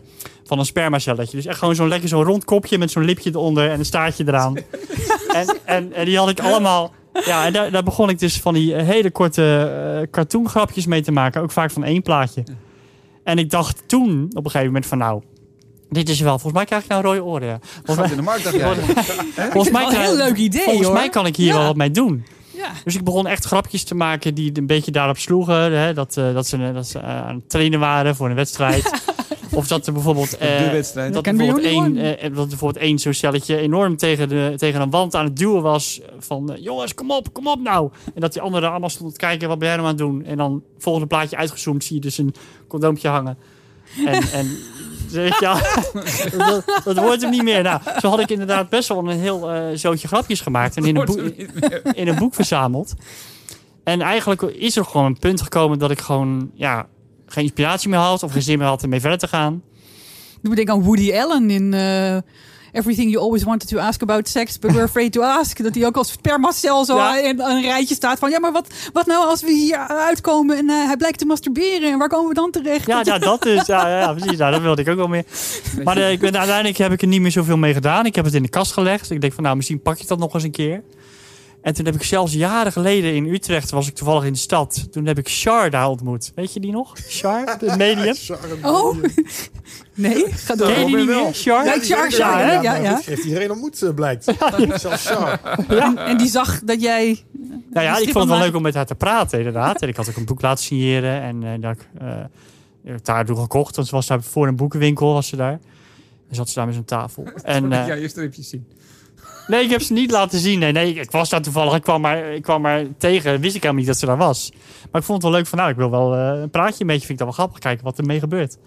van een spermacelletje. Dus echt gewoon zo'n lekker zo'n rond kopje met zo'n lipje eronder en een staartje eraan. en, en, en die had ik allemaal... Ja, en daar, daar begon ik dus van die eh, hele korte eh cartoongrapjes mee te maken. Ook vaak van één plaatje. En ik dacht toen op een gegeven moment van nou... Dit is wel, volgens mij krijg ik nou rode oren. Ja. Volgens mij, in de markt, dacht jij. volgens mij wel een heel leuk idee, Volgens hoor. mij kan ik hier Ja. wel wat mee doen. Ja. Dus ik begon echt grapjes te maken die een beetje daarop sloegen. Hè, dat, eh, dat ze, dat ze eh, aan het trainen waren voor een wedstrijd. of dat er bijvoorbeeld... eh, dat er bijvoorbeeld één, eh, dat er bijvoorbeeld één zo'n celletje enorm tegen, de, tegen een wand aan het duwen was. Van eh, jongens, kom op, kom op nou. En dat die anderen allemaal stonden te kijken, wat ben jij nou aan het doen? En dan volgende plaatje uitgezoomd zie je dus een condoompje hangen. En, en weet je, dat, dat wordt hem niet meer. Nou, zo had ik inderdaad best wel een heel eh zootje grapjes gemaakt. En in een, boek, in een boek verzameld. En eigenlijk is er gewoon een punt gekomen dat ik gewoon ja, geen inspiratie meer had. Of geen zin meer had om mee verder te gaan. Doe me denken aan Woody Allen in eh, Everything You Always Wanted to Ask About Sex, But We're Afraid to Ask. Dat hij ook als spermacel zo Ja. in een rijtje staat van... Ja, maar wat, wat nou als we hier uitkomen en eh, hij blijkt te masturberen? En waar komen we dan terecht? Ja, ja dat dus. Ja, ja, precies. Nou, dat wilde ik ook wel meer. Maar eh, ik ben, uiteindelijk heb ik er niet meer zoveel mee gedaan. Ik heb het in de kast gelegd. Ik denk van, nou, misschien pak je dat nog eens een keer. En toen heb ik zelfs jaren geleden in Utrecht, was ik toevallig in de stad. Toen heb ik Char daar ontmoet. Weet je die nog? Char, de medium. Oh, nee, ga door. Ken je die niet wel. meer? Char? Ja, Char, Ja, Char, hè? ja, Ja, ja. heeft iedereen ontmoet, eh, blijkt. Zelfs Char. En, en die zag dat jij... Nou ja, die ik vond het wel leuk om met haar te praten, inderdaad. En ik had ook een boek laten signeren. En eh, dat ik, eh, ik heb daar toen gekocht. Want ze was daar voor een boekenwinkel, was ze daar. En zat ze daar met zo'n tafel. En, eh, ja, je stripjes zien. Nee, ik heb ze niet laten zien. Nee, nee, ik was daar toevallig. Ik kwam maar, ik kwam maar tegen. Wist ik helemaal niet dat ze daar was. Maar ik vond het wel leuk van, nou, ik wil wel eh, een praatje een beetje. Vind ik dat wel grappig. Kijken wat er mee gebeurt.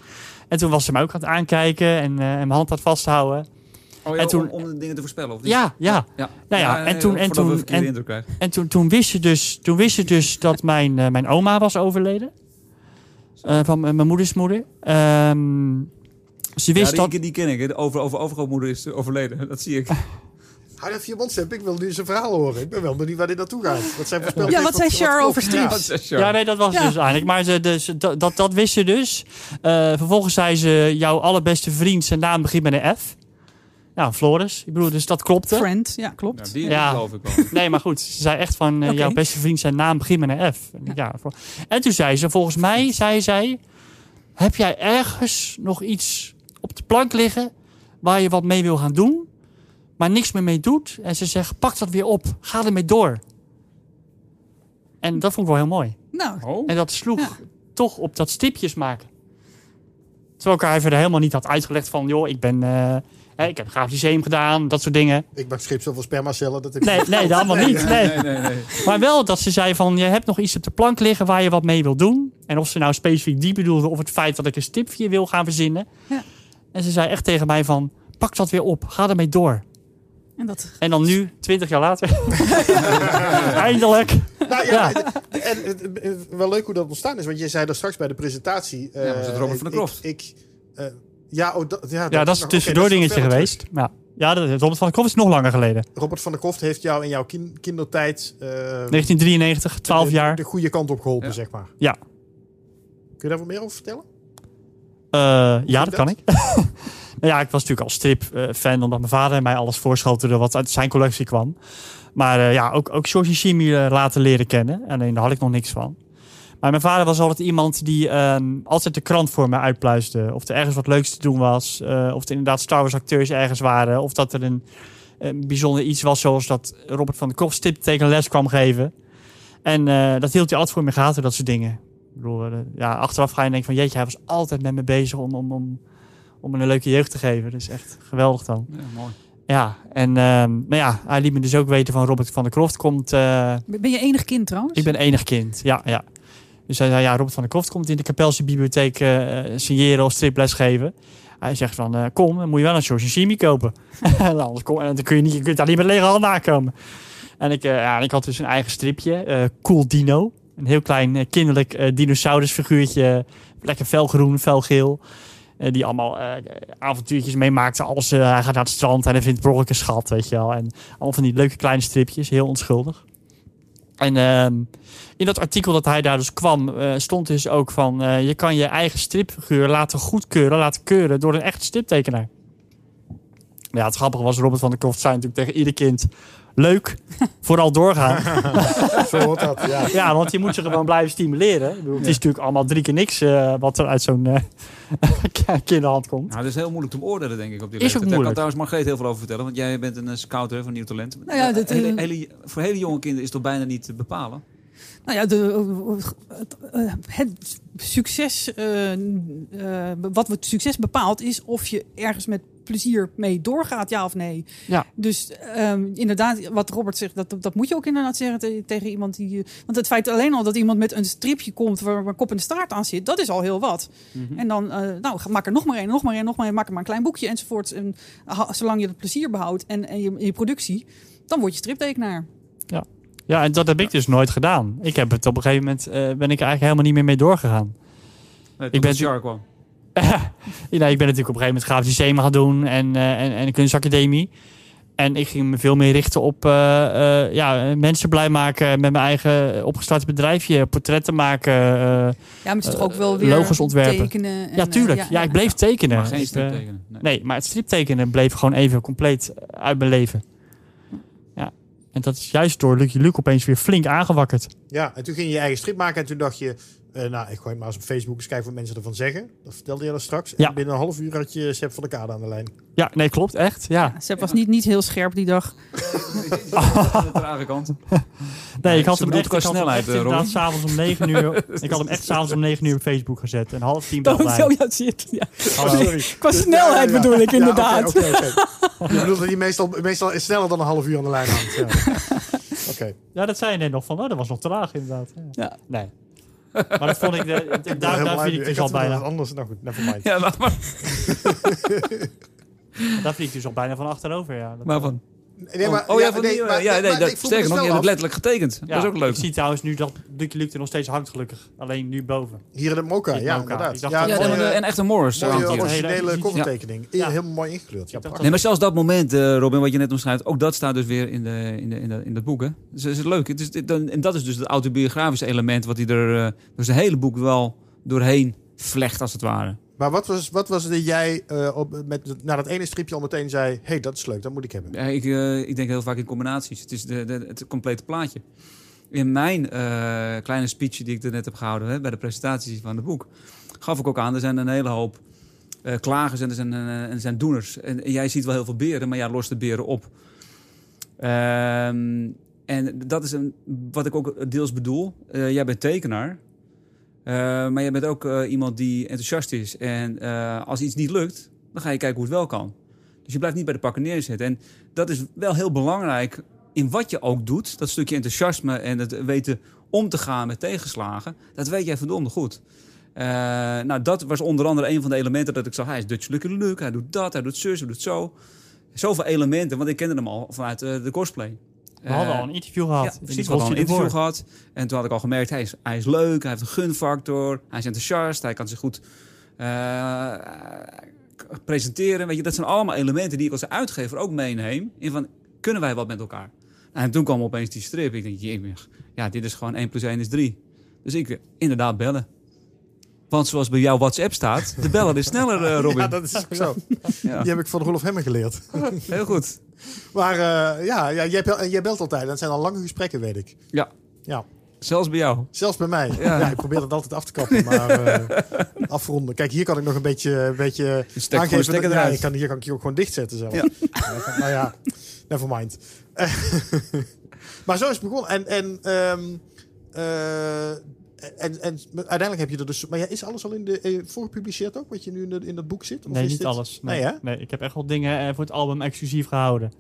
En toen was ze mij ook aan het aankijken en, eh, en mijn hand aan het vasthouden. Oh, ja, En toen- om, om de dingen te voorspellen, of niet? Ja, ja. ja. Nou ja, en toen- en toen- en- toen, toen wist je dus, toen wist je dus dat mijn, eh, mijn oma was overleden. Van mijn moeders moeder. Ehm, ze Ja, wist die, dat... die ken ik. hè. De over, over overgrootmoeder is overleden. Dat zie ik. Hou even je mond, Sepp. Ik wil nu zijn verhaal horen. Ik ben wel benieuwd waar dit naartoe gaat. Wat zijn voorspeld Ja, wat zei Char over. Ja, nee, dat was Ja. dus eigenlijk. Maar ze, dus, dat, dat, dat wist ze dus. Eh, vervolgens zei ze, jouw allerbeste vriend, zijn naam begint met een F. Ja, Floris. Ik bedoel, dus dat klopte. Friend, ja, klopt. Ja, die Ja. geloof ik wel. Nee, maar goed. Ze zei echt van, eh, jouw beste vriend zijn naam begint met een F. En, ja. voor- en toen zei ze, volgens mij, zei zij... Heb jij ergens nog iets op de plank liggen... waar je wat mee wil gaan doen... maar niks meer mee doet? En ze zegt, pak dat weer op. Ga ermee door. En dat vond ik wel heel mooi. Nou, Oh. En dat sloeg Ja. toch op dat stipjes maken. Terwijl ik haar verder helemaal niet had uitgelegd van... joh, ik ben... eh, hè, ik heb grafisch lyceum gedaan, dat soort dingen. Ik maak schip zoveel spermacellen. Dat ik Nee, nee, dat allemaal niet. Nee. Nee, nee, nee. Maar wel dat ze zei van, je hebt nog iets op de plank liggen waar je wat mee wil doen. En of ze nou specifiek die bedoelde of het feit dat ik een stipje wil gaan verzinnen. Ja. En ze zei echt tegen mij van, pak dat weer op, ga ermee door. En dat, En dan nu, twintig jaar later, eindelijk. Nou ja, Ja. en wel leuk hoe dat ontstaan is. Want je zei daar straks bij de presentatie... eh, Ja, was het Robert van der Kroft? Ik, ik, eh, ja, oh, dat, ja, Ja, dat is een tussendoor dingetje geweest. Ja, ja dat, Robert van der Kroft is nog langer geleden. Robert van der Kroft heeft jou in jouw kin- kindertijd... eh, 1993, 12 de- jaar. De goede kant op geholpen, Ja. zeg maar. Ja. Kun je daar wat meer over vertellen? Eh, ja, dat kan ik. nou ja, ik was natuurlijk al strip-fan, omdat mijn vader mij alles voorschotelde wat uit zijn collectie kwam. Maar eh, ja, ook, ook George Shimi eh, laten leren kennen. Alleen daar had ik nog niks van. Maar mijn vader was altijd iemand die ehm, altijd de krant voor me uitpluisde. Of er ergens wat leuks te doen was. eh, of er inderdaad Star Wars acteurs ergens waren. Of dat er een, een bijzonder iets was zoals dat Robert van der Kroft stiptekenles kwam geven. En eh, dat hield hij altijd voor me gaten, dat soort dingen. Ik bedoel, eh, ja, achteraf ga je denken van jeetje, hij was altijd met me bezig om, om, om, om een leuke jeugd te geven. Dus echt geweldig dan. Ja, mooi. Ja, en ehm, nou ja, hij liet me dus ook weten van Robert van der Kroft komt... eh, ben je enig kind trouwens? ik ben enig kind, ja, ja. Dus hij zei, ja, Robert van der Kroft komt in de Kapelse bibliotheek eh, signeren of striples geven. Hij zegt van, eh, kom, dan moet je wel een George Shimi kopen. En Anders kom, en dan kun je, niet, je kunt daar niet met lege handen aankomen. En ik, eh, ja, ik had dus een eigen stripje, eh, Cool Dino. Een heel klein kinderlijk eh, dinosaurusfiguurtje. Lekker felgroen, felgeel. Eh, die allemaal eh, avontuurtjes meemaakte als eh, hij gaat naar het strand en hij vindt broggelijk een schat, weet je wel. En allemaal van die leuke kleine stripjes, heel onschuldig. En ehm, in dat artikel dat hij daar dus kwam, eh, stond dus ook van... je kan je eigen stripfiguur laten goedkeuren, laten keuren door een echte striptekenaar. Ja, het grappige was, Robert van der Kroft zei natuurlijk tegen ieder kind... Leuk, vooral doorgaan. Zo hoort dat, ja. ja, want je moet ze gewoon blijven stimuleren. Ik bedoel, Het is natuurlijk allemaal drie keer niks eh, wat er uit zo'n eh, kinderhand komt. Nou, dat is heel moeilijk te beoordelen, denk ik, op die Is ook leeftijd. Daar kan moeilijk. trouwens Margreet heel veel over vertellen. Want jij bent een eh, scout hè, van Nieuw Talent. Nou ja, dat, hele, hele- voor hele jonge kinderen is het toch bijna niet te bepalen? Nou ja, de, het, eh, het succes, eh, eh, wat het succes bepaalt, is of je ergens met plezier mee doorgaat, ja of nee. Ja. Dus ehm, inderdaad, wat Robert zegt, dat, dat moet je ook inderdaad zeggen te- tegen iemand die. Want het feit alleen al dat iemand met een stripje komt waar een kop en de staart aan zit, dat is al heel wat. En dan, nou, maak er nog maar één, nog maar één, nog maar één, maak er maar een klein boekje enzovoort. En ha- zolang je het plezier behoudt en, en je, je productie, dan word je striptekenaar. Ja, en dat heb ik dus nooit gedaan. Ik heb het op een gegeven moment, eh, ben ik er eigenlijk helemaal niet meer mee doorgegaan. Nee, ben- ben Shark kwam. ja, ik ben natuurlijk op een gegeven moment grafisch systeem gaan doen en, eh, en, en de kunstacademie. En ik ging me veel meer richten op eh, eh, ja, mensen blij maken met mijn eigen opgestart bedrijfje. Portretten maken. eh, Ja, maar het is toch ook wel weer logos ontwerpen. tekenen. En, ja, tuurlijk. ja, ik bleef tekenen. Maar geen Ik, strip eh, tekenen. Nee. Nee, maar het striptekenen bleef gewoon even compleet uit mijn leven. En dat is juist door Lucky Luke opeens weer flink aangewakkerd. Ja, en toen ging je je eigen strip maken en toen dacht je... eh, nou, ik gooi het maar eens op Facebook eens kijken wat mensen ervan zeggen. Dat vertelde je dat straks. Ja. En binnen een half uur had je Sepp van de Kade aan de lijn. Ja, nee, klopt. Echt. Ja. Sepp was niet, niet heel scherp die dag. de trage kant. Nee, ik had hem echt, qua ik had hem snelheid, echt inderdaad Robin. s'avonds om 9 uur. ik had hem echt s'avonds om 9 uur op Facebook gezet. En half tien Oh, belde zo, hij. ja, zit. Ja. Sorry. Qua snelheid Ja, ja, ja. bedoel ik Ja, inderdaad. oké, oké, oké. Je bedoelt dat hij meestal, meestal is sneller dan een half uur aan de lijn hangt. Ja. Oké. Ja, dat zei je net nog van. Oh, dat was nog te laag inderdaad. Ja. Ja. Nee. Maar dat vond ik, de, de- daar, daar vind ik dus al bijna. anders. Nou goed, never mind. Ja, laat maar. Daar vind ik dus al bijna van achterover. Ja. Dat- Waarvan? Nee, maar- oh ja, van nee, die, maar- ja, nee, maar dat, sterker dus nog, je hebt af. letterlijk getekend. Ja, dat is ook leuk. Ik zie trouwens nu dat Lucky Luke er nog steeds hangt, gelukkig. Alleen nu boven. Hier in de de ja, inderdaad. Ja, Ja, mooie, en, en echt een Morris. mooie originele Hele- covertekening. Ja. Heel mooi ingekleurd. Ja, dacht prachtig. Nee, maar zelfs dat moment, eh, Robin, wat je net omschrijft, ook dat staat dus weer in, de, in, de, in, de, in dat boek. Hè? Dus dat is leuk. Het is, dit- dan- en dat is dus het autobiografische element wat hij er eh, door zijn hele boek wel doorheen vlecht, als het ware. Maar wat was, wat was het dat jij eh, op, met, na dat ene stripje al meteen zei... hey, dat is leuk, dat moet ik hebben. Ja, ik, eh, ik denk heel vaak in combinaties. Het is de, de, het complete plaatje. In mijn eh, kleine speech die ik er net heb gehouden hè, bij de presentatie van het boek, gaf ik ook aan, er zijn een hele hoop klagers en er zijn, en zijn doeners. En, en jij ziet wel heel veel beren, maar jij lost de beren op. Ehm, en dat is een, wat ik ook deels bedoel. Jij bent tekenaar. Eh, maar jij bent ook eh, iemand die enthousiast is. En eh, als iets niet lukt, dan ga je kijken hoe het wel kan. Dus je blijft niet bij de pakken neerzitten. En dat is wel heel belangrijk in wat je ook doet. Dat stukje enthousiasme en het weten om te gaan met tegenslagen. Dat weet jij verdomde goed. Nou, dat was onder andere een van de elementen dat ik zag. Hij is Dutch Lucky Luke, hij doet dat, hij doet zus, hij doet zo. Zoveel elementen, want ik kende hem al vanuit de cosplay. We hadden Eh, al een interview gehad. ja, precies. We hadden al een interview gehad. En toen had ik al gemerkt, hij is, hij is leuk, hij heeft een gunfactor, hij is enthousiast, hij kan zich goed eh, presenteren. Weet je, dat zijn allemaal elementen die ik als uitgever ook meeneem. In van, kunnen wij wat met elkaar? En toen kwam opeens die strip. Ik denk, ja, dit is gewoon 1 plus 1 is 3. Dus ik, inderdaad, bellen. Want zoals bij jouw WhatsApp staat, de beller is sneller, eh, Robin. Ja, dat is ook zo. Ja, Die heb ik van Rolf Hemmen geleerd. heel goed. Maar eh, ja, ja jij, bel- en jij belt altijd. Dat zijn al lange gesprekken, weet ik. Ja, Ja, zelfs bij jou. zelfs bij mij. Ja. Ja, ik probeer het altijd af te kappen, maar eh, afronden. Kijk, hier kan ik nog een beetje, een beetje gewoon aangeven. dat- ja, ik kan, hier kan ik je ook gewoon dichtzetten zelf. Ja. nou ja, never mind. Maar zo is het begonnen. En, en, ehm, eh, en, en uiteindelijk heb je er dus... Maar ja, is alles al in de, eh, voorgepubliceerd ook, wat je nu in, de, in dat boek zit? Of Nee, is niet dit- alles. Nee, Nee, hè? nee, ik heb echt wel dingen eh, voor het album exclusief gehouden.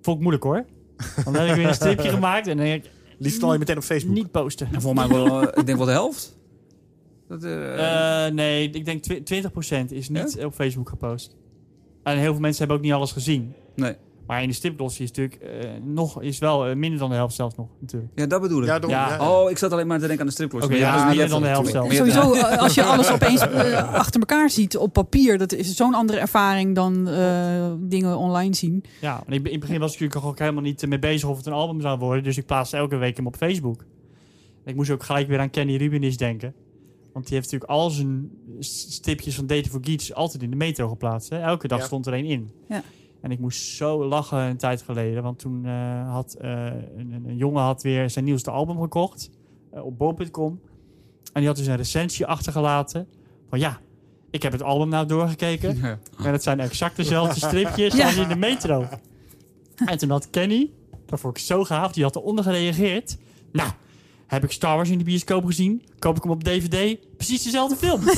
Vond ik moeilijk hoor. Dan heb ik weer een stripje gemaakt en dan denk ik, Liefst al je meteen op Facebook. niet posten. En volgens mij wel, eh, ik denk wel de helft. Dat, nee, ik denk twi- 20% is niet op Facebook gepost. En heel veel mensen hebben ook niet alles gezien. nee. Maar in de stripglossie is natuurlijk eh, nog, is wel eh, minder dan de helft zelfs nog. Natuurlijk. Ja, dat bedoel ik. Ja, daarom, Ja. ja. Oh, ik zat alleen maar te denken aan de Maar ja, minder dan de helft natuurlijk. zelf. Maar ja, Sowieso, eh, als je alles opeens achter elkaar ziet op papier, dat is zo'n andere ervaring dan eh, dingen online zien. Ja, in het begin was ik natuurlijk ook helemaal niet mee bezig of het een album zou worden. Dus ik plaatste elke week hem op Facebook. Ik moest ook gelijk weer aan Kenny Rubinis denken. Want die heeft natuurlijk al zijn stipjes van Data for Geeks altijd in de metro geplaatst. Hè? Elke dag Ja. stond er één in. Ja. En ik moest zo lachen een tijd geleden. Want toen eh, had eh, een, jongen had weer zijn nieuwste album gekocht. eh, op bol.com. En die had dus een recensie achtergelaten. Van ja, ik heb het album nou doorgekeken. Ja. En het zijn exact dezelfde stripjes Ja. als in de metro. En toen had Kenny, dat vond ik zo gaaf, die had eronder gereageerd. Nou, heb ik Star Wars in de bioscoop gezien? Koop ik hem op DVD? Precies dezelfde film.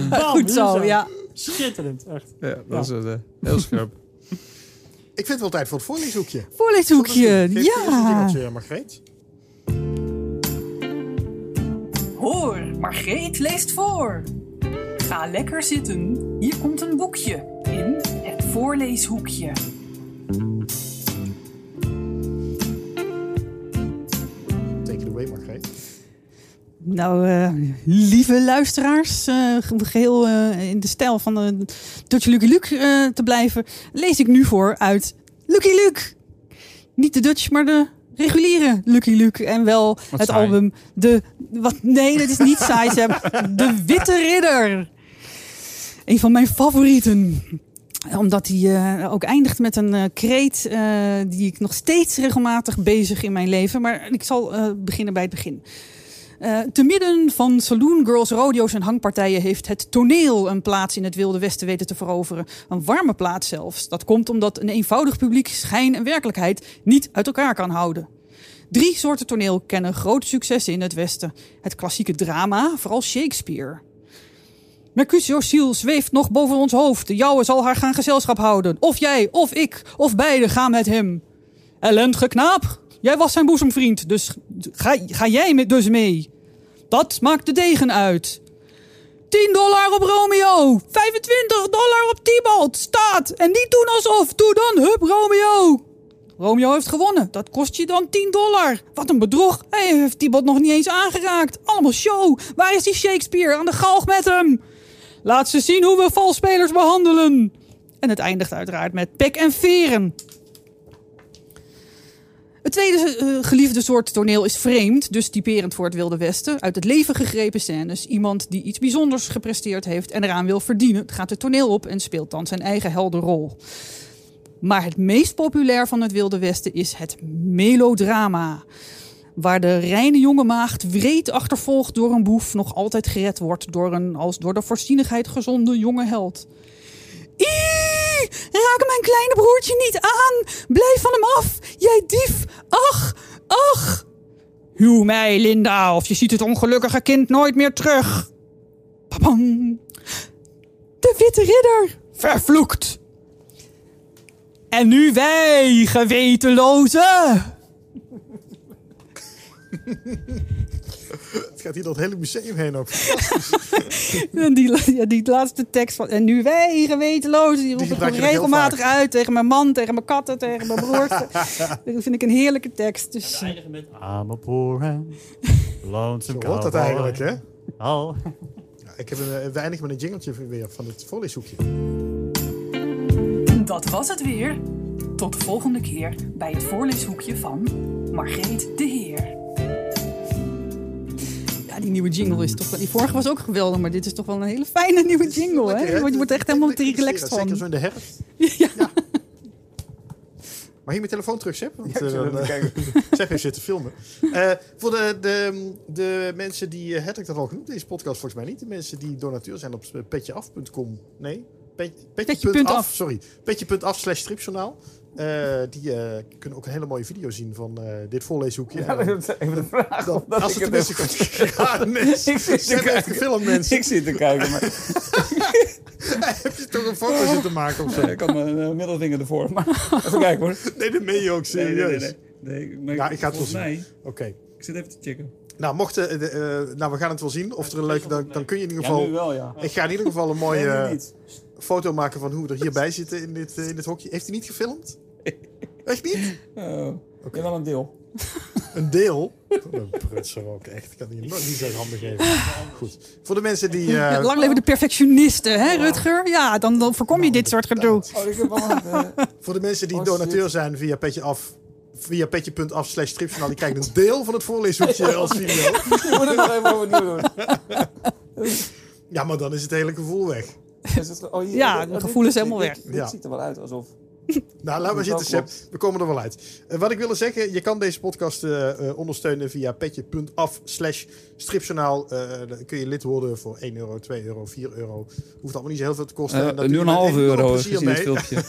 Bam, Goed zo, ja. Schitterend, echt. Ja, dat is uh, heel scherp. Ik vind het wel tijd voor het voorleeshoekje. Voorleeshoekje, Geef ja. Margreet. Hoor, Margreet leest voor. Ga lekker zitten. Hier komt een boekje in het voorleeshoekje. Nou, eh, lieve luisteraars, eh, geheel eh, in de stijl van de Dutch Lucky Luke te blijven, lees ik nu voor uit Lucky Luke. Niet de Dutch, maar de reguliere Lucky Luke. En wel het saai. album De... Wat, nee, dat is niet saai. De Witte Ridder. Een van mijn favorieten omdat hij ook eindigt met een eh, kreet die ik nog steeds regelmatig bezig in mijn leven. Maar ik zal beginnen bij het begin. Eh, te midden van saloon girls, rodeo's en hangpartijen heeft het toneel een plaats in het Wilde Westen weten te veroveren. Een warme plaats zelfs. Dat komt omdat een eenvoudig publiek schijn en werkelijkheid niet uit elkaar kan houden. Drie soorten toneel kennen grote successen in het Westen. Het klassieke drama, vooral Shakespeare. Mercutio ziel zweeft nog boven ons hoofd. De jouwe zal haar gaan gezelschap houden. Of jij, of ik, of beide gaan met hem. Ellendige knaap, jij was zijn boezemvriend, dus ga, ga jij met dus mee. Dat maakt de degen uit. 10 dollar op Romeo, 25 dollar op Tybalt, staat. En niet doen alsof, doe dan hup Romeo. Romeo heeft gewonnen, dat kost je dan 10 dollar. Wat een bedrog, hij heeft Tybalt nog niet eens aangeraakt. Allemaal show, waar is die Shakespeare, aan de galg met hem. Laat ze zien hoe we valspelers behandelen. En het eindigt uiteraard met pek en veren. Het tweede eh, geliefde soort toneel is vreemd, dus typerend voor het Wilde Westen. Uit het leven gegrepen scènes. Iemand die iets bijzonders gepresteerd heeft en eraan wil verdienen, gaat het toneel op en speelt dan zijn eigen heldenrol. Maar het meest populair van het Wilde Westen is het melodrama. Waar de reine jonge maagd wreed achtervolgd door een boef nog altijd gered wordt door een als door de voorzienigheid gezonde jonge held. Raak mijn kleine broertje niet aan. Blijf van hem af, jij dief. Ach, ach. Huw mij, Linda, of je ziet het ongelukkige kind nooit meer terug. Papam. De witte ridder, vervloekt. En nu wij, gewetenlozen. Het gaat hier het hele museum heen ook. En die, ja, die laatste tekst van. En nu wij, gewetenlozen, die roep ik regelmatig uit tegen mijn man, tegen mijn katten, tegen mijn broers. dat vind ik een heerlijke tekst. Dus, We eindigen met I'm a poor lonesome Zo hoort dat eigenlijk, hè? Oh. Ja, ik heb een, eh, we eindigen met een jingletje weer van het voorleeshoekje. Dat was het weer. Tot de volgende keer bij het voorleeshoekje van Margreet de Heer. Ja, die nieuwe jingle is toch wel. Die vorige was ook geweldig, maar dit is toch wel een hele fijne nieuwe jingle. Hè? Je wordt- je er echt helemaal Lekker relaxed Zeker zo van. in de herfst. Ja. Mag je mijn telefoon terug, Sepp? Want, dan, eh, Sepp heeft zitten filmen. Eh, voor de, de, de mensen die... eh, Had ik dat al genoemd, deze podcast volgens mij niet. De mensen die donateur zijn op petjeaf.com. Nee, pet- Petje.af. petje.af. Sorry, petje.af slash stripjournaal. Eh, die eh, kunnen ook een hele mooie video zien van eh, dit voorleeshoekje. Ja, is even de vraag. Dan- als ik het heb- kan. Ja, nee. Ik zit te kijken. gefilmd, mensen. Ik zit te kijken, maar Heb je toch een foto zitten maken of zo? ik had mijn middelvinger ervoor. Maar even kijken hoor. Nee, dat meen je ook nee, serieus. nee, nee. nee Ja, ik ga het wel mij, Oké. ik zit even te checken. Nou, mochten, nou, we gaan het wel zien. Of er een leuke, dan, dan kun je in ieder Ja, geval. nu wel, ja. ik ga in ieder geval een mooie foto maken van hoe we er hierbij zitten in dit, in dit hokje. Heeft hij niet gefilmd? Echt niet? Oh, ja, wel een deel. Een deel. Een prutser ook, echt. Ik kan die nooit niet zo handen geven. Goed. Voor de mensen die. eh, Ja, lang leven de perfectionisten, hè, Rutger? Ja, dan, dan voorkom je dit soort gedoe. Oh, ik eh, voor de mensen die Oh, donateur zijn via petje af. Via petje.af slash stripjournaal. Die krijgen een deel van het voorleeshoekje als video. ik moet het nog even overnieuw doen. Ja, maar dan is het hele gevoel weg. Is het- oh, hier- Ja, het gevoel is helemaal dit- weg. Dit Ja. ziet er wel uit alsof... Nou, laat maar zitten, Seb. We komen er wel uit. Eh, wat ik wilde zeggen, je kan deze podcast eh, eh, ondersteunen via petje.af slash stripjournaal. Dan kun je lid worden voor 1 euro, 2 euro, 4 euro. Hoeft allemaal niet zo heel veel te kosten. Nu een half euro plezier gezien het filmpje.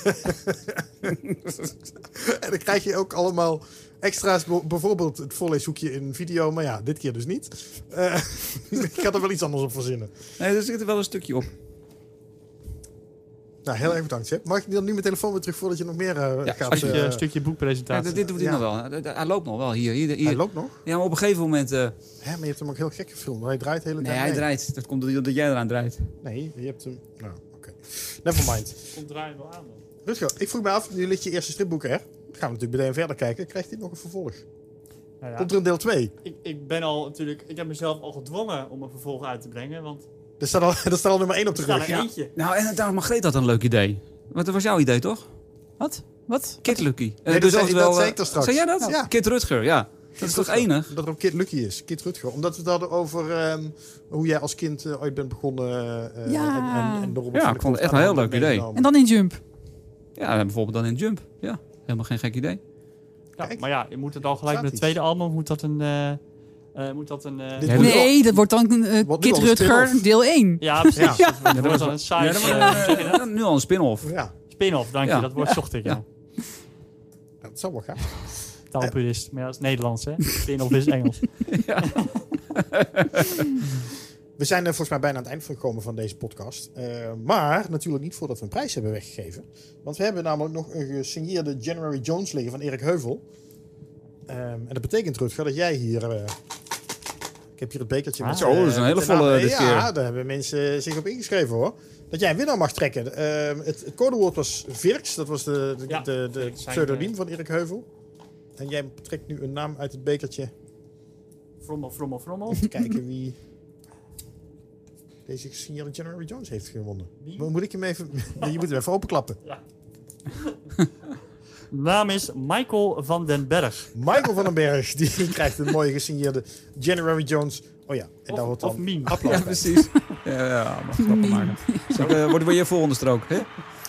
En dan krijg je ook allemaal extra's. Bijvoorbeeld het voorleeshoekje in video. Maar ja, dit keer dus niet. Ik ga er wel iets anders op verzinnen. Nee, er zit er wel een stukje op. Nou, heel erg bedankt. Mag ik dan nu mijn telefoon weer terug voordat je nog meer eh, Ja, gaat... Als je eh, een stukje Ja, boekpresentatie. dit, dit doet hij Ja. nog wel. Hij- Hij loopt nog wel hier. hier, hier. Hij loopt nog? Ja, maar op een gegeven moment... eh, Hè, maar je hebt hem ook heel gek gefilmd. Hij draait de hele nee, tijd hij mee. draait. Dat komt doordat jij eraan draait. Nee, je hebt hem... Nou, oké. Never mind. Komt draaien wel aan dan. Rutger, ik vroeg me af, nu ligt je eerste stripboek er. Gaan we natuurlijk meteen verder kijken. Krijgt dit nog een vervolg? Nou ja, Komt er een deel 2? ik, ik ben al natuurlijk, ik heb mezelf al gedwongen om een vervolg uit te brengen, want Er staat al, er staat al nummer 1 op de rug. Ja. eentje. Nou, en daar Margreet had een leuk idee. Want dat was jouw idee, toch? Wat? Wat? Kid Lucky. Eh, Nee, dat zei- oftewel, dat zei eh, ik toch straks. Zei jij dat? Ja. Kid Rutger, ja. Dat is toch enig? Dat er ook Kid Lucky is. Kid Rutger. Omdat we het hadden over ehm, hoe jij als kind eh, ooit bent begonnen. eh, Ja. En, en, Ja, ik vond het echt een heel leuk idee. En dan in Jump. Ja, bijvoorbeeld dan in Jump. Ja, helemaal geen gek idee. Ja, maar ja, je moet het al gelijk met het tweede album, moet dat een... eh, eh, moet dat een... eh, wordt Nee, dat wordt dan eh, een Rutger deel 1. ja, precies. Ja. Dat, wordt dan een side Ja, wordt, nu al een spin-off. Ja, spin-off, dank je. Dat woord zocht ik, ja. Ja, dat zou wel gaan. Taalpurist. Maar dat is Nederlands, hè. Spin-off is Engels. We zijn er volgens mij bijna aan het eind van gekomen van deze podcast. Eh, maar natuurlijk niet voordat we een prijs hebben weggegeven. Want we hebben namelijk nog een gesigneerde January Jones liggen van Erik Heuvel. Ehm, en dat betekent, Rutger, dat jij hier... eh, heb hier het bekertje Ah. met... Zo, eh, dat is een hele volle dit Ja, keer. daar hebben mensen zich op ingeschreven hoor. Dat jij een winnaar mag trekken. Ehm, het, het codewoord was Virks. Dat was de, de, Ja, de, pseudoniem eh, van Erik Heuvel. En jij trekt nu een naam uit het bekertje. Frommel, frommel, frommel. Om te kijken wie deze gesigneerde January Jones heeft gewonnen. Wie? Moet ik hem even... Je moet hem even openklappen. Ja. naam is Michael van den Berg. Michael van den Berg, die krijgt een mooie gesigneerde January Jones. Oh ja, en daar Of, of dan meme. applaus Ja, bij. precies. Ja, ja mag grappen maken. Zo, eh, wordt weer je volgende strook. Hè?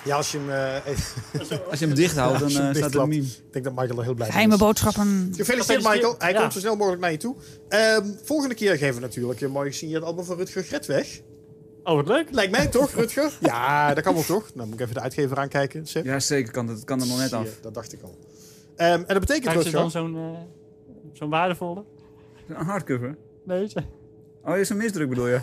Ja, als je hem... eh, Als je hem dicht houdt, dan eh, staat er meme. ik denk dat Michael er heel blij mee Geheime is. boodschappen. Gefeliciteerd. Michael. Hij Ja. komt zo snel mogelijk naar je toe. Ehm, volgende keer geven we natuurlijk een mooi gesigneerd album van Rutger Gret weg. Oh, wat leuk. Lijkt mij toch, Rutger? Ja, dat kan wel toch? Dan moet ik even de uitgever aankijken. Seb. Ja, zeker. Kan, dat kan er nog net af. Dat dacht ik al. Ehm, en dat betekent, Krijgen ze Rutger... dan zo'n eh, zo'n waardevolle? Een hardcover. Nee, ze- Oh, is een misdruk bedoel je?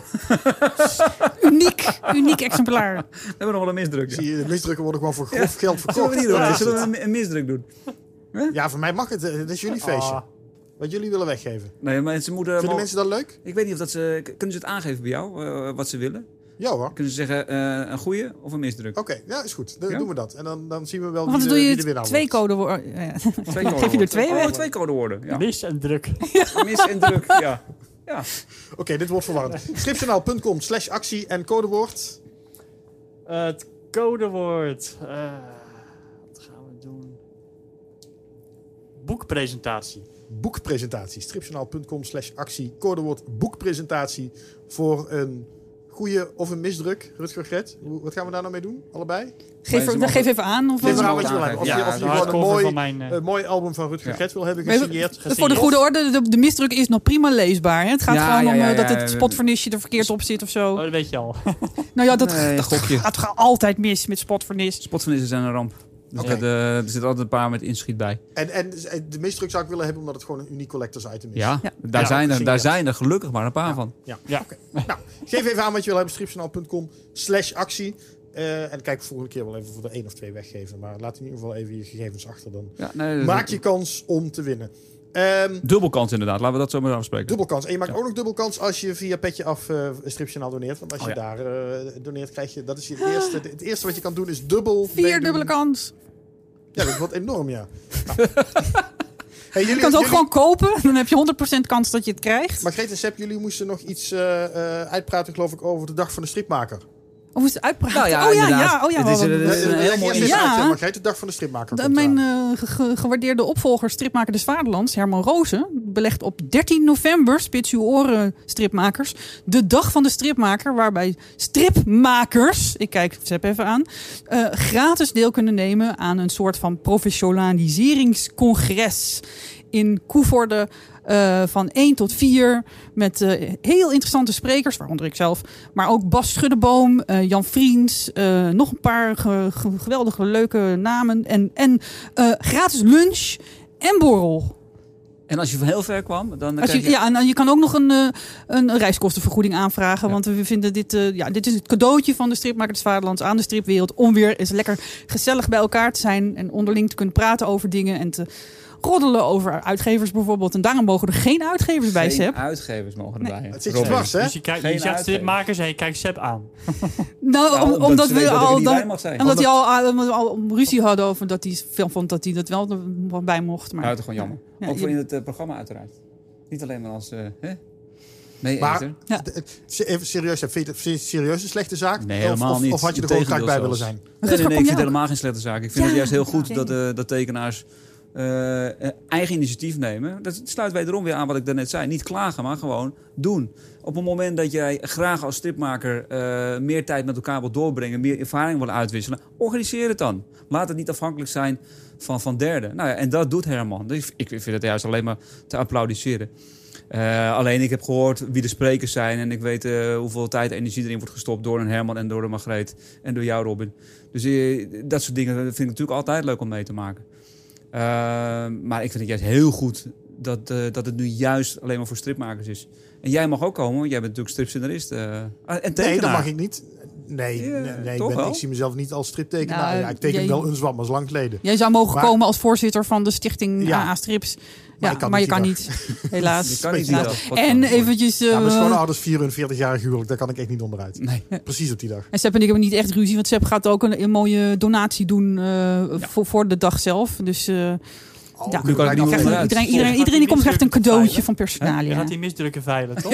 Uniek, uniek exemplaar. We hebben nog wel een misdruk. Ja. Zie je, de misdrukken worden gewoon voor grof geld Zullen we verkocht. niet doen? Dat is Zullen we een, een misdruk doen? Ja, voor mij mag het. eh, Het is jullie feestje. Ah. Wat jullie willen weggeven. Nee, mensen moeten... Vinden mensen dat leuk? Ik weet niet of dat ze... Kunnen ze het aangeven bij jou, eh, wat ze willen? Ja hoor. Kunnen ze zeggen eh, een goeie of een misdruk? Oké, ja, is goed. Dan Ja? doen we dat. En dan, dan zien we wel Want wie de, doe wie je de twee codewoorden. Ja. Twee Geef je er twee Oh, weg? twee codewoorden. Ja. Mis en druk. Mis en druk, ja. ja. Oké, dit wordt verwarrend. Stripjournaal.com slash actie en codewoord. Het codewoord. eh, wat gaan we doen? Boekpresentatie. Boekpresentatie. Stripjournaal.com slash actie. Codewoord boekpresentatie. Voor een goede of een misdruk. Rutger Gret, hoe- wat gaan we daar nou mee doen? Allebei? Geef, er- geef even aan. Of Geef aan wat je wil hebben. Of je, Ja, of je de gewoon een mooi, mijn, eh, een mooi album van Rutger Ja. Gret wil hebben gesigneerd. Voor de goede orde, de, de misdruk is nog prima leesbaar. Hè? Het gaat Ja, gewoon ja, om ja, eh, dat het spotvernisje er verkeerd op zit of zo. Oh, dat weet je al. Nou ja, dat, Nee, dat gokje. gaat altijd mis met spotvernis. Spotvernissen zijn een ramp. Dus eh, er zit altijd een paar met inschiet bij. En, en de misdruk zou ik willen hebben omdat het gewoon een uniek collectors item is. Ja, Ja. Daar, Ja, zijn er, daar zijn er gelukkig maar een paar Ja. van. Ja. Ja. Oké. Nou, geef even aan wat je wil hebben. Stripjournaal.com slash actie. Eh, en kijk volgende keer wel even voor de één of twee weggeven. Maar laat in ieder geval even je gegevens achter. Dan Ja, nee, maak je kans om te winnen. Ehm Dubbel kans inderdaad, laten we dat zo maar afspreken. dubbel kans. En je maakt Ja. ook nog dubbel kans als je via Petje Af eh Stripjournaal doneert. Want als Oh je ja. daar eh, doneert, krijg je... Dat is je eerste, het eerste wat je kan doen is dubbel Vier meedoen. dubbele kans. Ja, dat wordt enorm, ja. Nou. hey, jullie, Je kan het ook jullie- gewoon kopen. Dan heb je 100% kans dat je het krijgt. Margreet en Sepp, jullie moesten nog iets eh, eh, uitpraten, geloof ik, over de dag van de stripmaker. Of is het uitpraten? Nou ja, oh ja, inderdaad. ja, oh ja. Het is, eh, dat is een Eh, heel mooi Ja. eh, Margreet, de dag van de stripmaker De- komt mijn eh, ge- ge- gewaardeerde opvolger, stripmaker des Vaderlands, Herman Rozen, belegt op 13 november, spits uw oren stripmakers, de dag van de stripmaker, waarbij stripmakers, ik kijk Sepp even aan, eh, gratis deel kunnen nemen aan een soort van professionaliseringscongres in Koevoorde. Eh, van 1 tot 4 met eh, heel interessante sprekers, waaronder ik zelf. Maar ook Bas Schuddeboom, eh, Jan Vriends, nog een paar ge- ge- geweldige leuke namen. En, en gratis lunch en borrel. En als je van heel ver kwam, dan Als je, ja, en je kan ook nog een, eh, een reiskostenvergoeding aanvragen. Ja. Want we vinden dit, ja, dit is het cadeautje van de stripmaker des Vaderlands aan de stripwereld. Om weer eens lekker gezellig bij elkaar te zijn. En onderling te kunnen praten over dingen. En te roddelen over uitgevers bijvoorbeeld. En daarom mogen er geen uitgevers bij, Geen Seb. uitgevers mogen Nee. erbij. hè. Het zit je dwars, hè? Dus je, kijkt, je zegt stripmakers en je kijkt Seb aan. Nou, om- omdat omdat we dat er al, mag zijn. omdat hij al, al, al ruzie hadden over dat hij veel vond dat hij dat wel er bij mocht. Maar, het is gewoon jammer. Ja, ook je- voor in het eh, programma uiteraard. Niet alleen maar als... eh hè? Nee, Maar-. Ja. Even serieus, vind je het serieus een slechte zaak? Nee, Of- helemaal of, niet. Of had je er gewoon graag bij willen zijn? Nee, nee, nee, ik vind het helemaal geen slechte zaak. Ik vind Ja, het juist heel goed dat, eh, dat tekenaars eh, eh, eigen initiatief nemen. Dat sluit wederom weer aan wat ik daarnet zei. Niet klagen, maar gewoon doen. Op het moment dat jij graag als stripmaker eh, meer tijd met elkaar wil doorbrengen, meer ervaring wil uitwisselen, organiseer het dan. Laat het niet afhankelijk zijn van, van derden. Nou ja, en dat doet Herman. Dus ik vind het juist alleen maar te applaudisseren. Alleen ik heb gehoord wie de sprekers zijn en ik weet hoeveel tijd en energie erin wordt gestopt door een Herman en door een Margreet en door jou Robin. Dus dat soort dingen vind ik natuurlijk altijd leuk om mee te maken. Eh, maar ik vind het juist heel goed dat, eh, dat het nu juist alleen maar voor stripmakers is. En jij mag ook komen, want jij bent natuurlijk stripscenarist eh, en tekenaar. Nee, dat mag ik niet. Nee, Ja, nee, nee, ik, ben, ik zie mezelf niet als striptekenaar. Nou, ja, ik teken jij- wel een zwam, maar lang geleden. Jij zou mogen Maar- komen als voorzitter van de stichting Ja. AA Strips. Maar Ja, ik kan maar je kan niet. Helaas. Je kan niet Helaas. die dag. Wat En eventjes... Ja, mijn schoonouders vieren een 40-jarig huwelijk. Daar kan ik echt niet onderuit. Nee. Precies op die dag. En Sepp en ik hebben niet echt ruzie, want Sepp gaat ook een, een mooie donatie doen eh, voor, voor de dag zelf. Dus eh, Oh, Ja. kunnen Nu kan we ik niet gelijk meer afsluiten. Iedereen, iedereen, gaat iedereen die komt krijgt een cadeautje feilen. van Je personalia. gaat die misdrukken veilen, toch?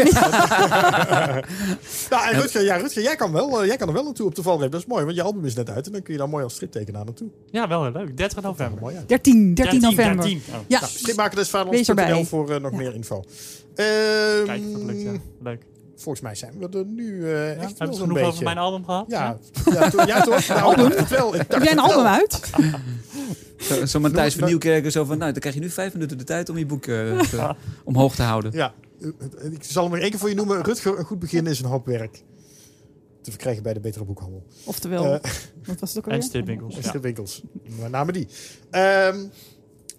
Ja, en Rutger, ja, Rutger jij, kan wel, eh, jij kan er wel naartoe op de valreep. Dat is mooi, want je album is net uit. En dan kun je daar mooi als striptekenaar naartoe. ja, wel heel leuk. 30 november. Mooi uit. 13, 13 november. 13. Oh. Ja, Nou, stripmakerdesvaderlands.nl Wees erbij. voor eh, nog Ja. meer info. Ehm, Kijk, dat lukt, ja. Leuk. Volgens mij zijn we er nu eh, echt Hebben wel zo'n genoeg beetje. over mijn album gehad? Ja, ja, to- ja toch? Nou, Album? wel. Heb jij een album uit? Zo, zo Matthijs van Nieuwkerken zo van, nou, dan krijg je nu vijf minuten de tijd om je boek eh, te- omhoog te houden. Ja, eh, ik zal hem nog één keer voor je noemen. Rutger, een goed begin is een hoop werk. Te verkrijgen bij de Betere Boekhandel. Oftewel, Eh, wat was het ook En alweer? stripwinkels. En Ja. de winkels. Met name die. Ehm,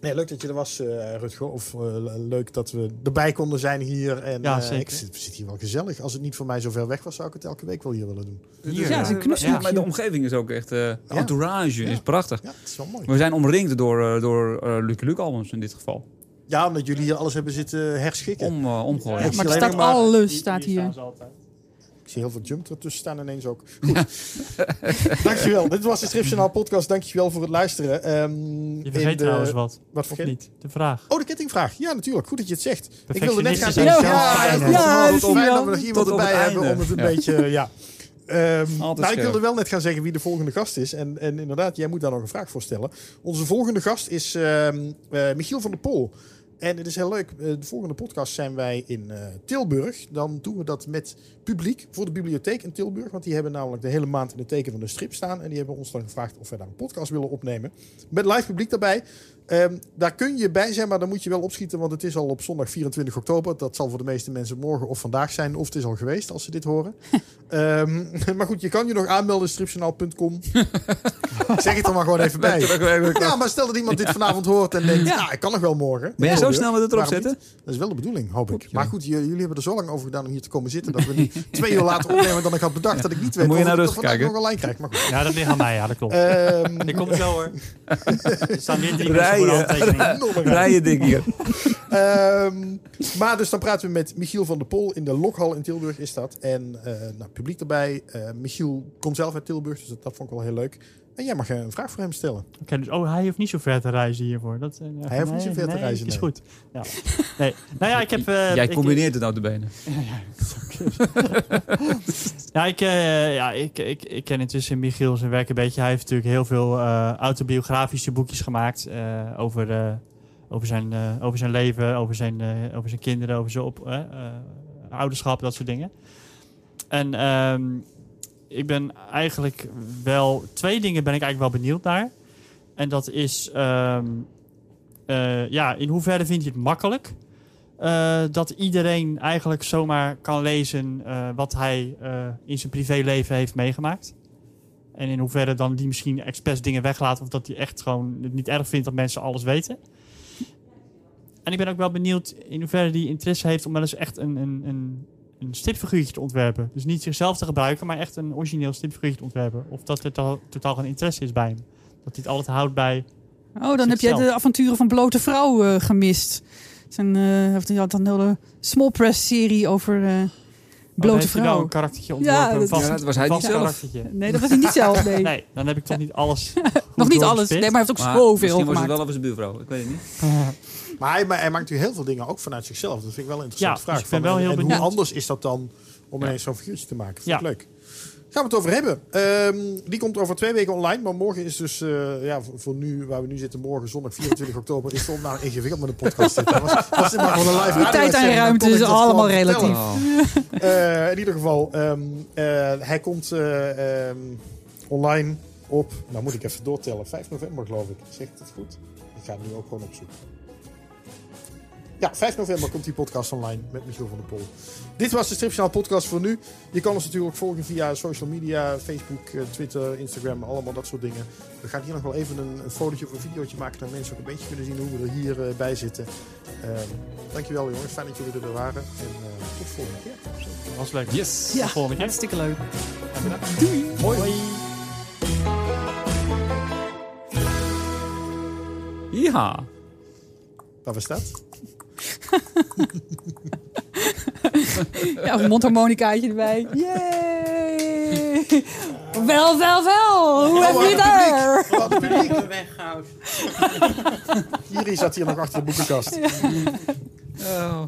nee, leuk dat je er was, eh, Rutger. Of eh, leuk dat we erbij konden zijn hier. En, Ja, eh, zeker. ik zit, zit hier wel gezellig. Als het niet voor mij zo ver weg was, zou ik het elke week wel hier willen doen. Hier, Ja, het is een knus- Ja, maar de omgeving is ook echt... eh, de entourage is prachtig. Ja, het is wel mooi. We zijn omringd door, door eh, Lucky Luke albums in dit geval. Ja, omdat jullie hier alles hebben zitten herschikken. Om, omgooien. Maar er staat maar- alles, Hier- staat hier staan hier. Ik zie heel veel jump ertussen staan ineens ook. Goed. Dankjewel. Dit was de Stripjournaal podcast. Dankjewel voor het luisteren. Ehm, Je vergeet de- trouwens wat. Wat vergeet niet? De vraag. Oh, de kettingvraag. Ja, natuurlijk. Goed dat je het zegt. Ik wilde net gaan zeggen. Ja, ja, hè? Ja, het dat is zie je fijn wel. dat we nog iemand erbij het hebben om het een Ja. beetje... Ja. Ehm, nou, ik wilde wel net gaan zeggen wie de volgende gast is. En, en inderdaad, jij moet daar nog een vraag voor stellen. Onze volgende gast is ehm, eh, Michiel van der Pol. En het is heel leuk. eh, De volgende podcast zijn wij in eh, Tilburg. Dan doen we dat met publiek voor de bibliotheek in Tilburg. Want die hebben namelijk de hele maand in het teken van de strip staan. En die hebben ons dan gevraagd of wij daar een podcast willen opnemen. Met live publiek daarbij. Ehm, daar kun je bij zijn, maar dan moet je wel opschieten. Want het is al op zondag 24 oktober. Dat zal voor de meeste mensen morgen of vandaag zijn. Of het is al geweest als ze dit horen. Ehm, maar goed, je kan je nog aanmelden. stripjournaal.com zeg het er maar gewoon even bij. Ja, maar stel dat iemand dit vanavond hoort en denkt... Ja, ik kan nog wel morgen. Ben jij zo snel met het erop zetten? niet? Dat is wel de bedoeling, hoop ik. Maar goed, jullie hebben er zo lang over gedaan om hier te komen zitten... dat we nu twee uur later opnemen dan ik had bedacht... dat ik niet weet moet je of naar ik kijken. nog een lijn krijg. Maar goed. Ja, dat ligt aan mij. Ja, dat klopt. Ehm, ik kom zo hoor. Er staan weer drie Rijen. Rijen hier. Ehm, maar dus dan praten we met Michiel van der Pol in de Lokhal in Tilburg is dat. En eh nou, publiek erbij. Eh, Michiel komt zelf uit Tilburg, dus dat, dat vond ik wel heel leuk. En jij mag eh, een vraag voor hem stellen. Oké, dus, oh, hij hoeft niet zo ver te reizen hiervoor. Dat, eh, Hij hoeft niet zo ver te nee, reizen, Is nee. goed. Ja. Nee. Nou ja, ik heb... eh, Jij ik- combineert het nou de benen. Ja, ik, eh, ja ik, ik, ik ken intussen Michiel zijn werk een beetje. Hij heeft natuurlijk heel veel eh, autobiografische boekjes gemaakt eh, over, eh, over, zijn, eh, over zijn leven, over zijn, eh, over zijn kinderen, over zijn op, ouderschap, dat soort dingen. En ehm, ik ben eigenlijk wel... Twee dingen ben ik eigenlijk wel benieuwd naar. En dat is... ehm, eh, ja, in hoeverre vind je het makkelijk... eh, dat iedereen eigenlijk zomaar kan lezen eh, wat hij in zijn privéleven heeft meegemaakt. En in hoeverre dan die misschien expres dingen weglaat. Of dat hij echt gewoon het niet erg vindt dat mensen alles weten. En ik ben ook wel benieuwd in hoeverre die interesse heeft om wel eens echt een, een, een, een stipfiguurtje te ontwerpen. Dus niet zichzelf te gebruiken, maar echt een origineel stipfiguurtje te ontwerpen. Of dat er totaal, totaal geen interesse is bij hem. Dat hij het altijd houdt bij Oh, dan heb jij de avonturen van Blote Vrouw eh, gemist. Zijn, eh heeft hij had een hele small press serie over eh, Oh, Blote heeft hij wel Vrouw. een karaktertje Ja, ontworpen. dat- vast- Ja, dat was hij niet zelf. karaktertje. Nee, dat was hij niet zelf. Nee. Nee, dan heb ik toch niet alles. Nog niet alles. Nee, maar hij heeft ook Maar zoveel misschien was het gemaakt. wel over zijn buurvrouw. Ik weet het niet. Maar hij, maar hij maakt natuurlijk heel veel dingen ook vanuit zichzelf. Dat vind ik wel een interessante Ja, vraag. dus ik ben Van, wel en- heel en hoe anders is dat dan om ineens zo'n figuurtje te maken? Vind ik Ja. leuk. Gaan we het over hebben. Ehm, die komt over twee weken online. Maar morgen is dus, eh, ja, voor, voor nu, waar we nu zitten, morgen zondag 24 oktober, is het nou ingewikkeld met een podcast. Hè. Was, was dit maar gewoon een live tijd en ruimte is dat allemaal relatief. Oh. Eh, in ieder geval, ehm, eh, hij komt eh, ehm, online op, nou moet ik even doortellen, 5 november geloof ik. Zeg ik het goed? Ik ga het nu ook gewoon opzoeken. Ja, 5 november komt die podcast online met Michiel van der Pol. Dit was de Stripjournaal podcast voor nu. Je kan ons natuurlijk volgen via social media, Facebook, eh, Twitter, Instagram, allemaal dat soort dingen. We gaan hier nog wel even een, een fotootje of een videootje maken, dat mensen ook een beetje kunnen zien hoe we er hier eh, bij zitten. Ehm, dankjewel jongens, fijn dat jullie er weer waren. En eh, tot de volgende keer. Was leuk. Yes. Ja, Tot volgende keer. hartstikke leuk. Hoi. Ja. Waar was dat? Ja, een mondharmonicaatje erbij. Yay! Wel, wel, wel! Hoe heb je daar? Wat publiek. weghouden. Jiri zat hier nog achter de boekenkast. Oh.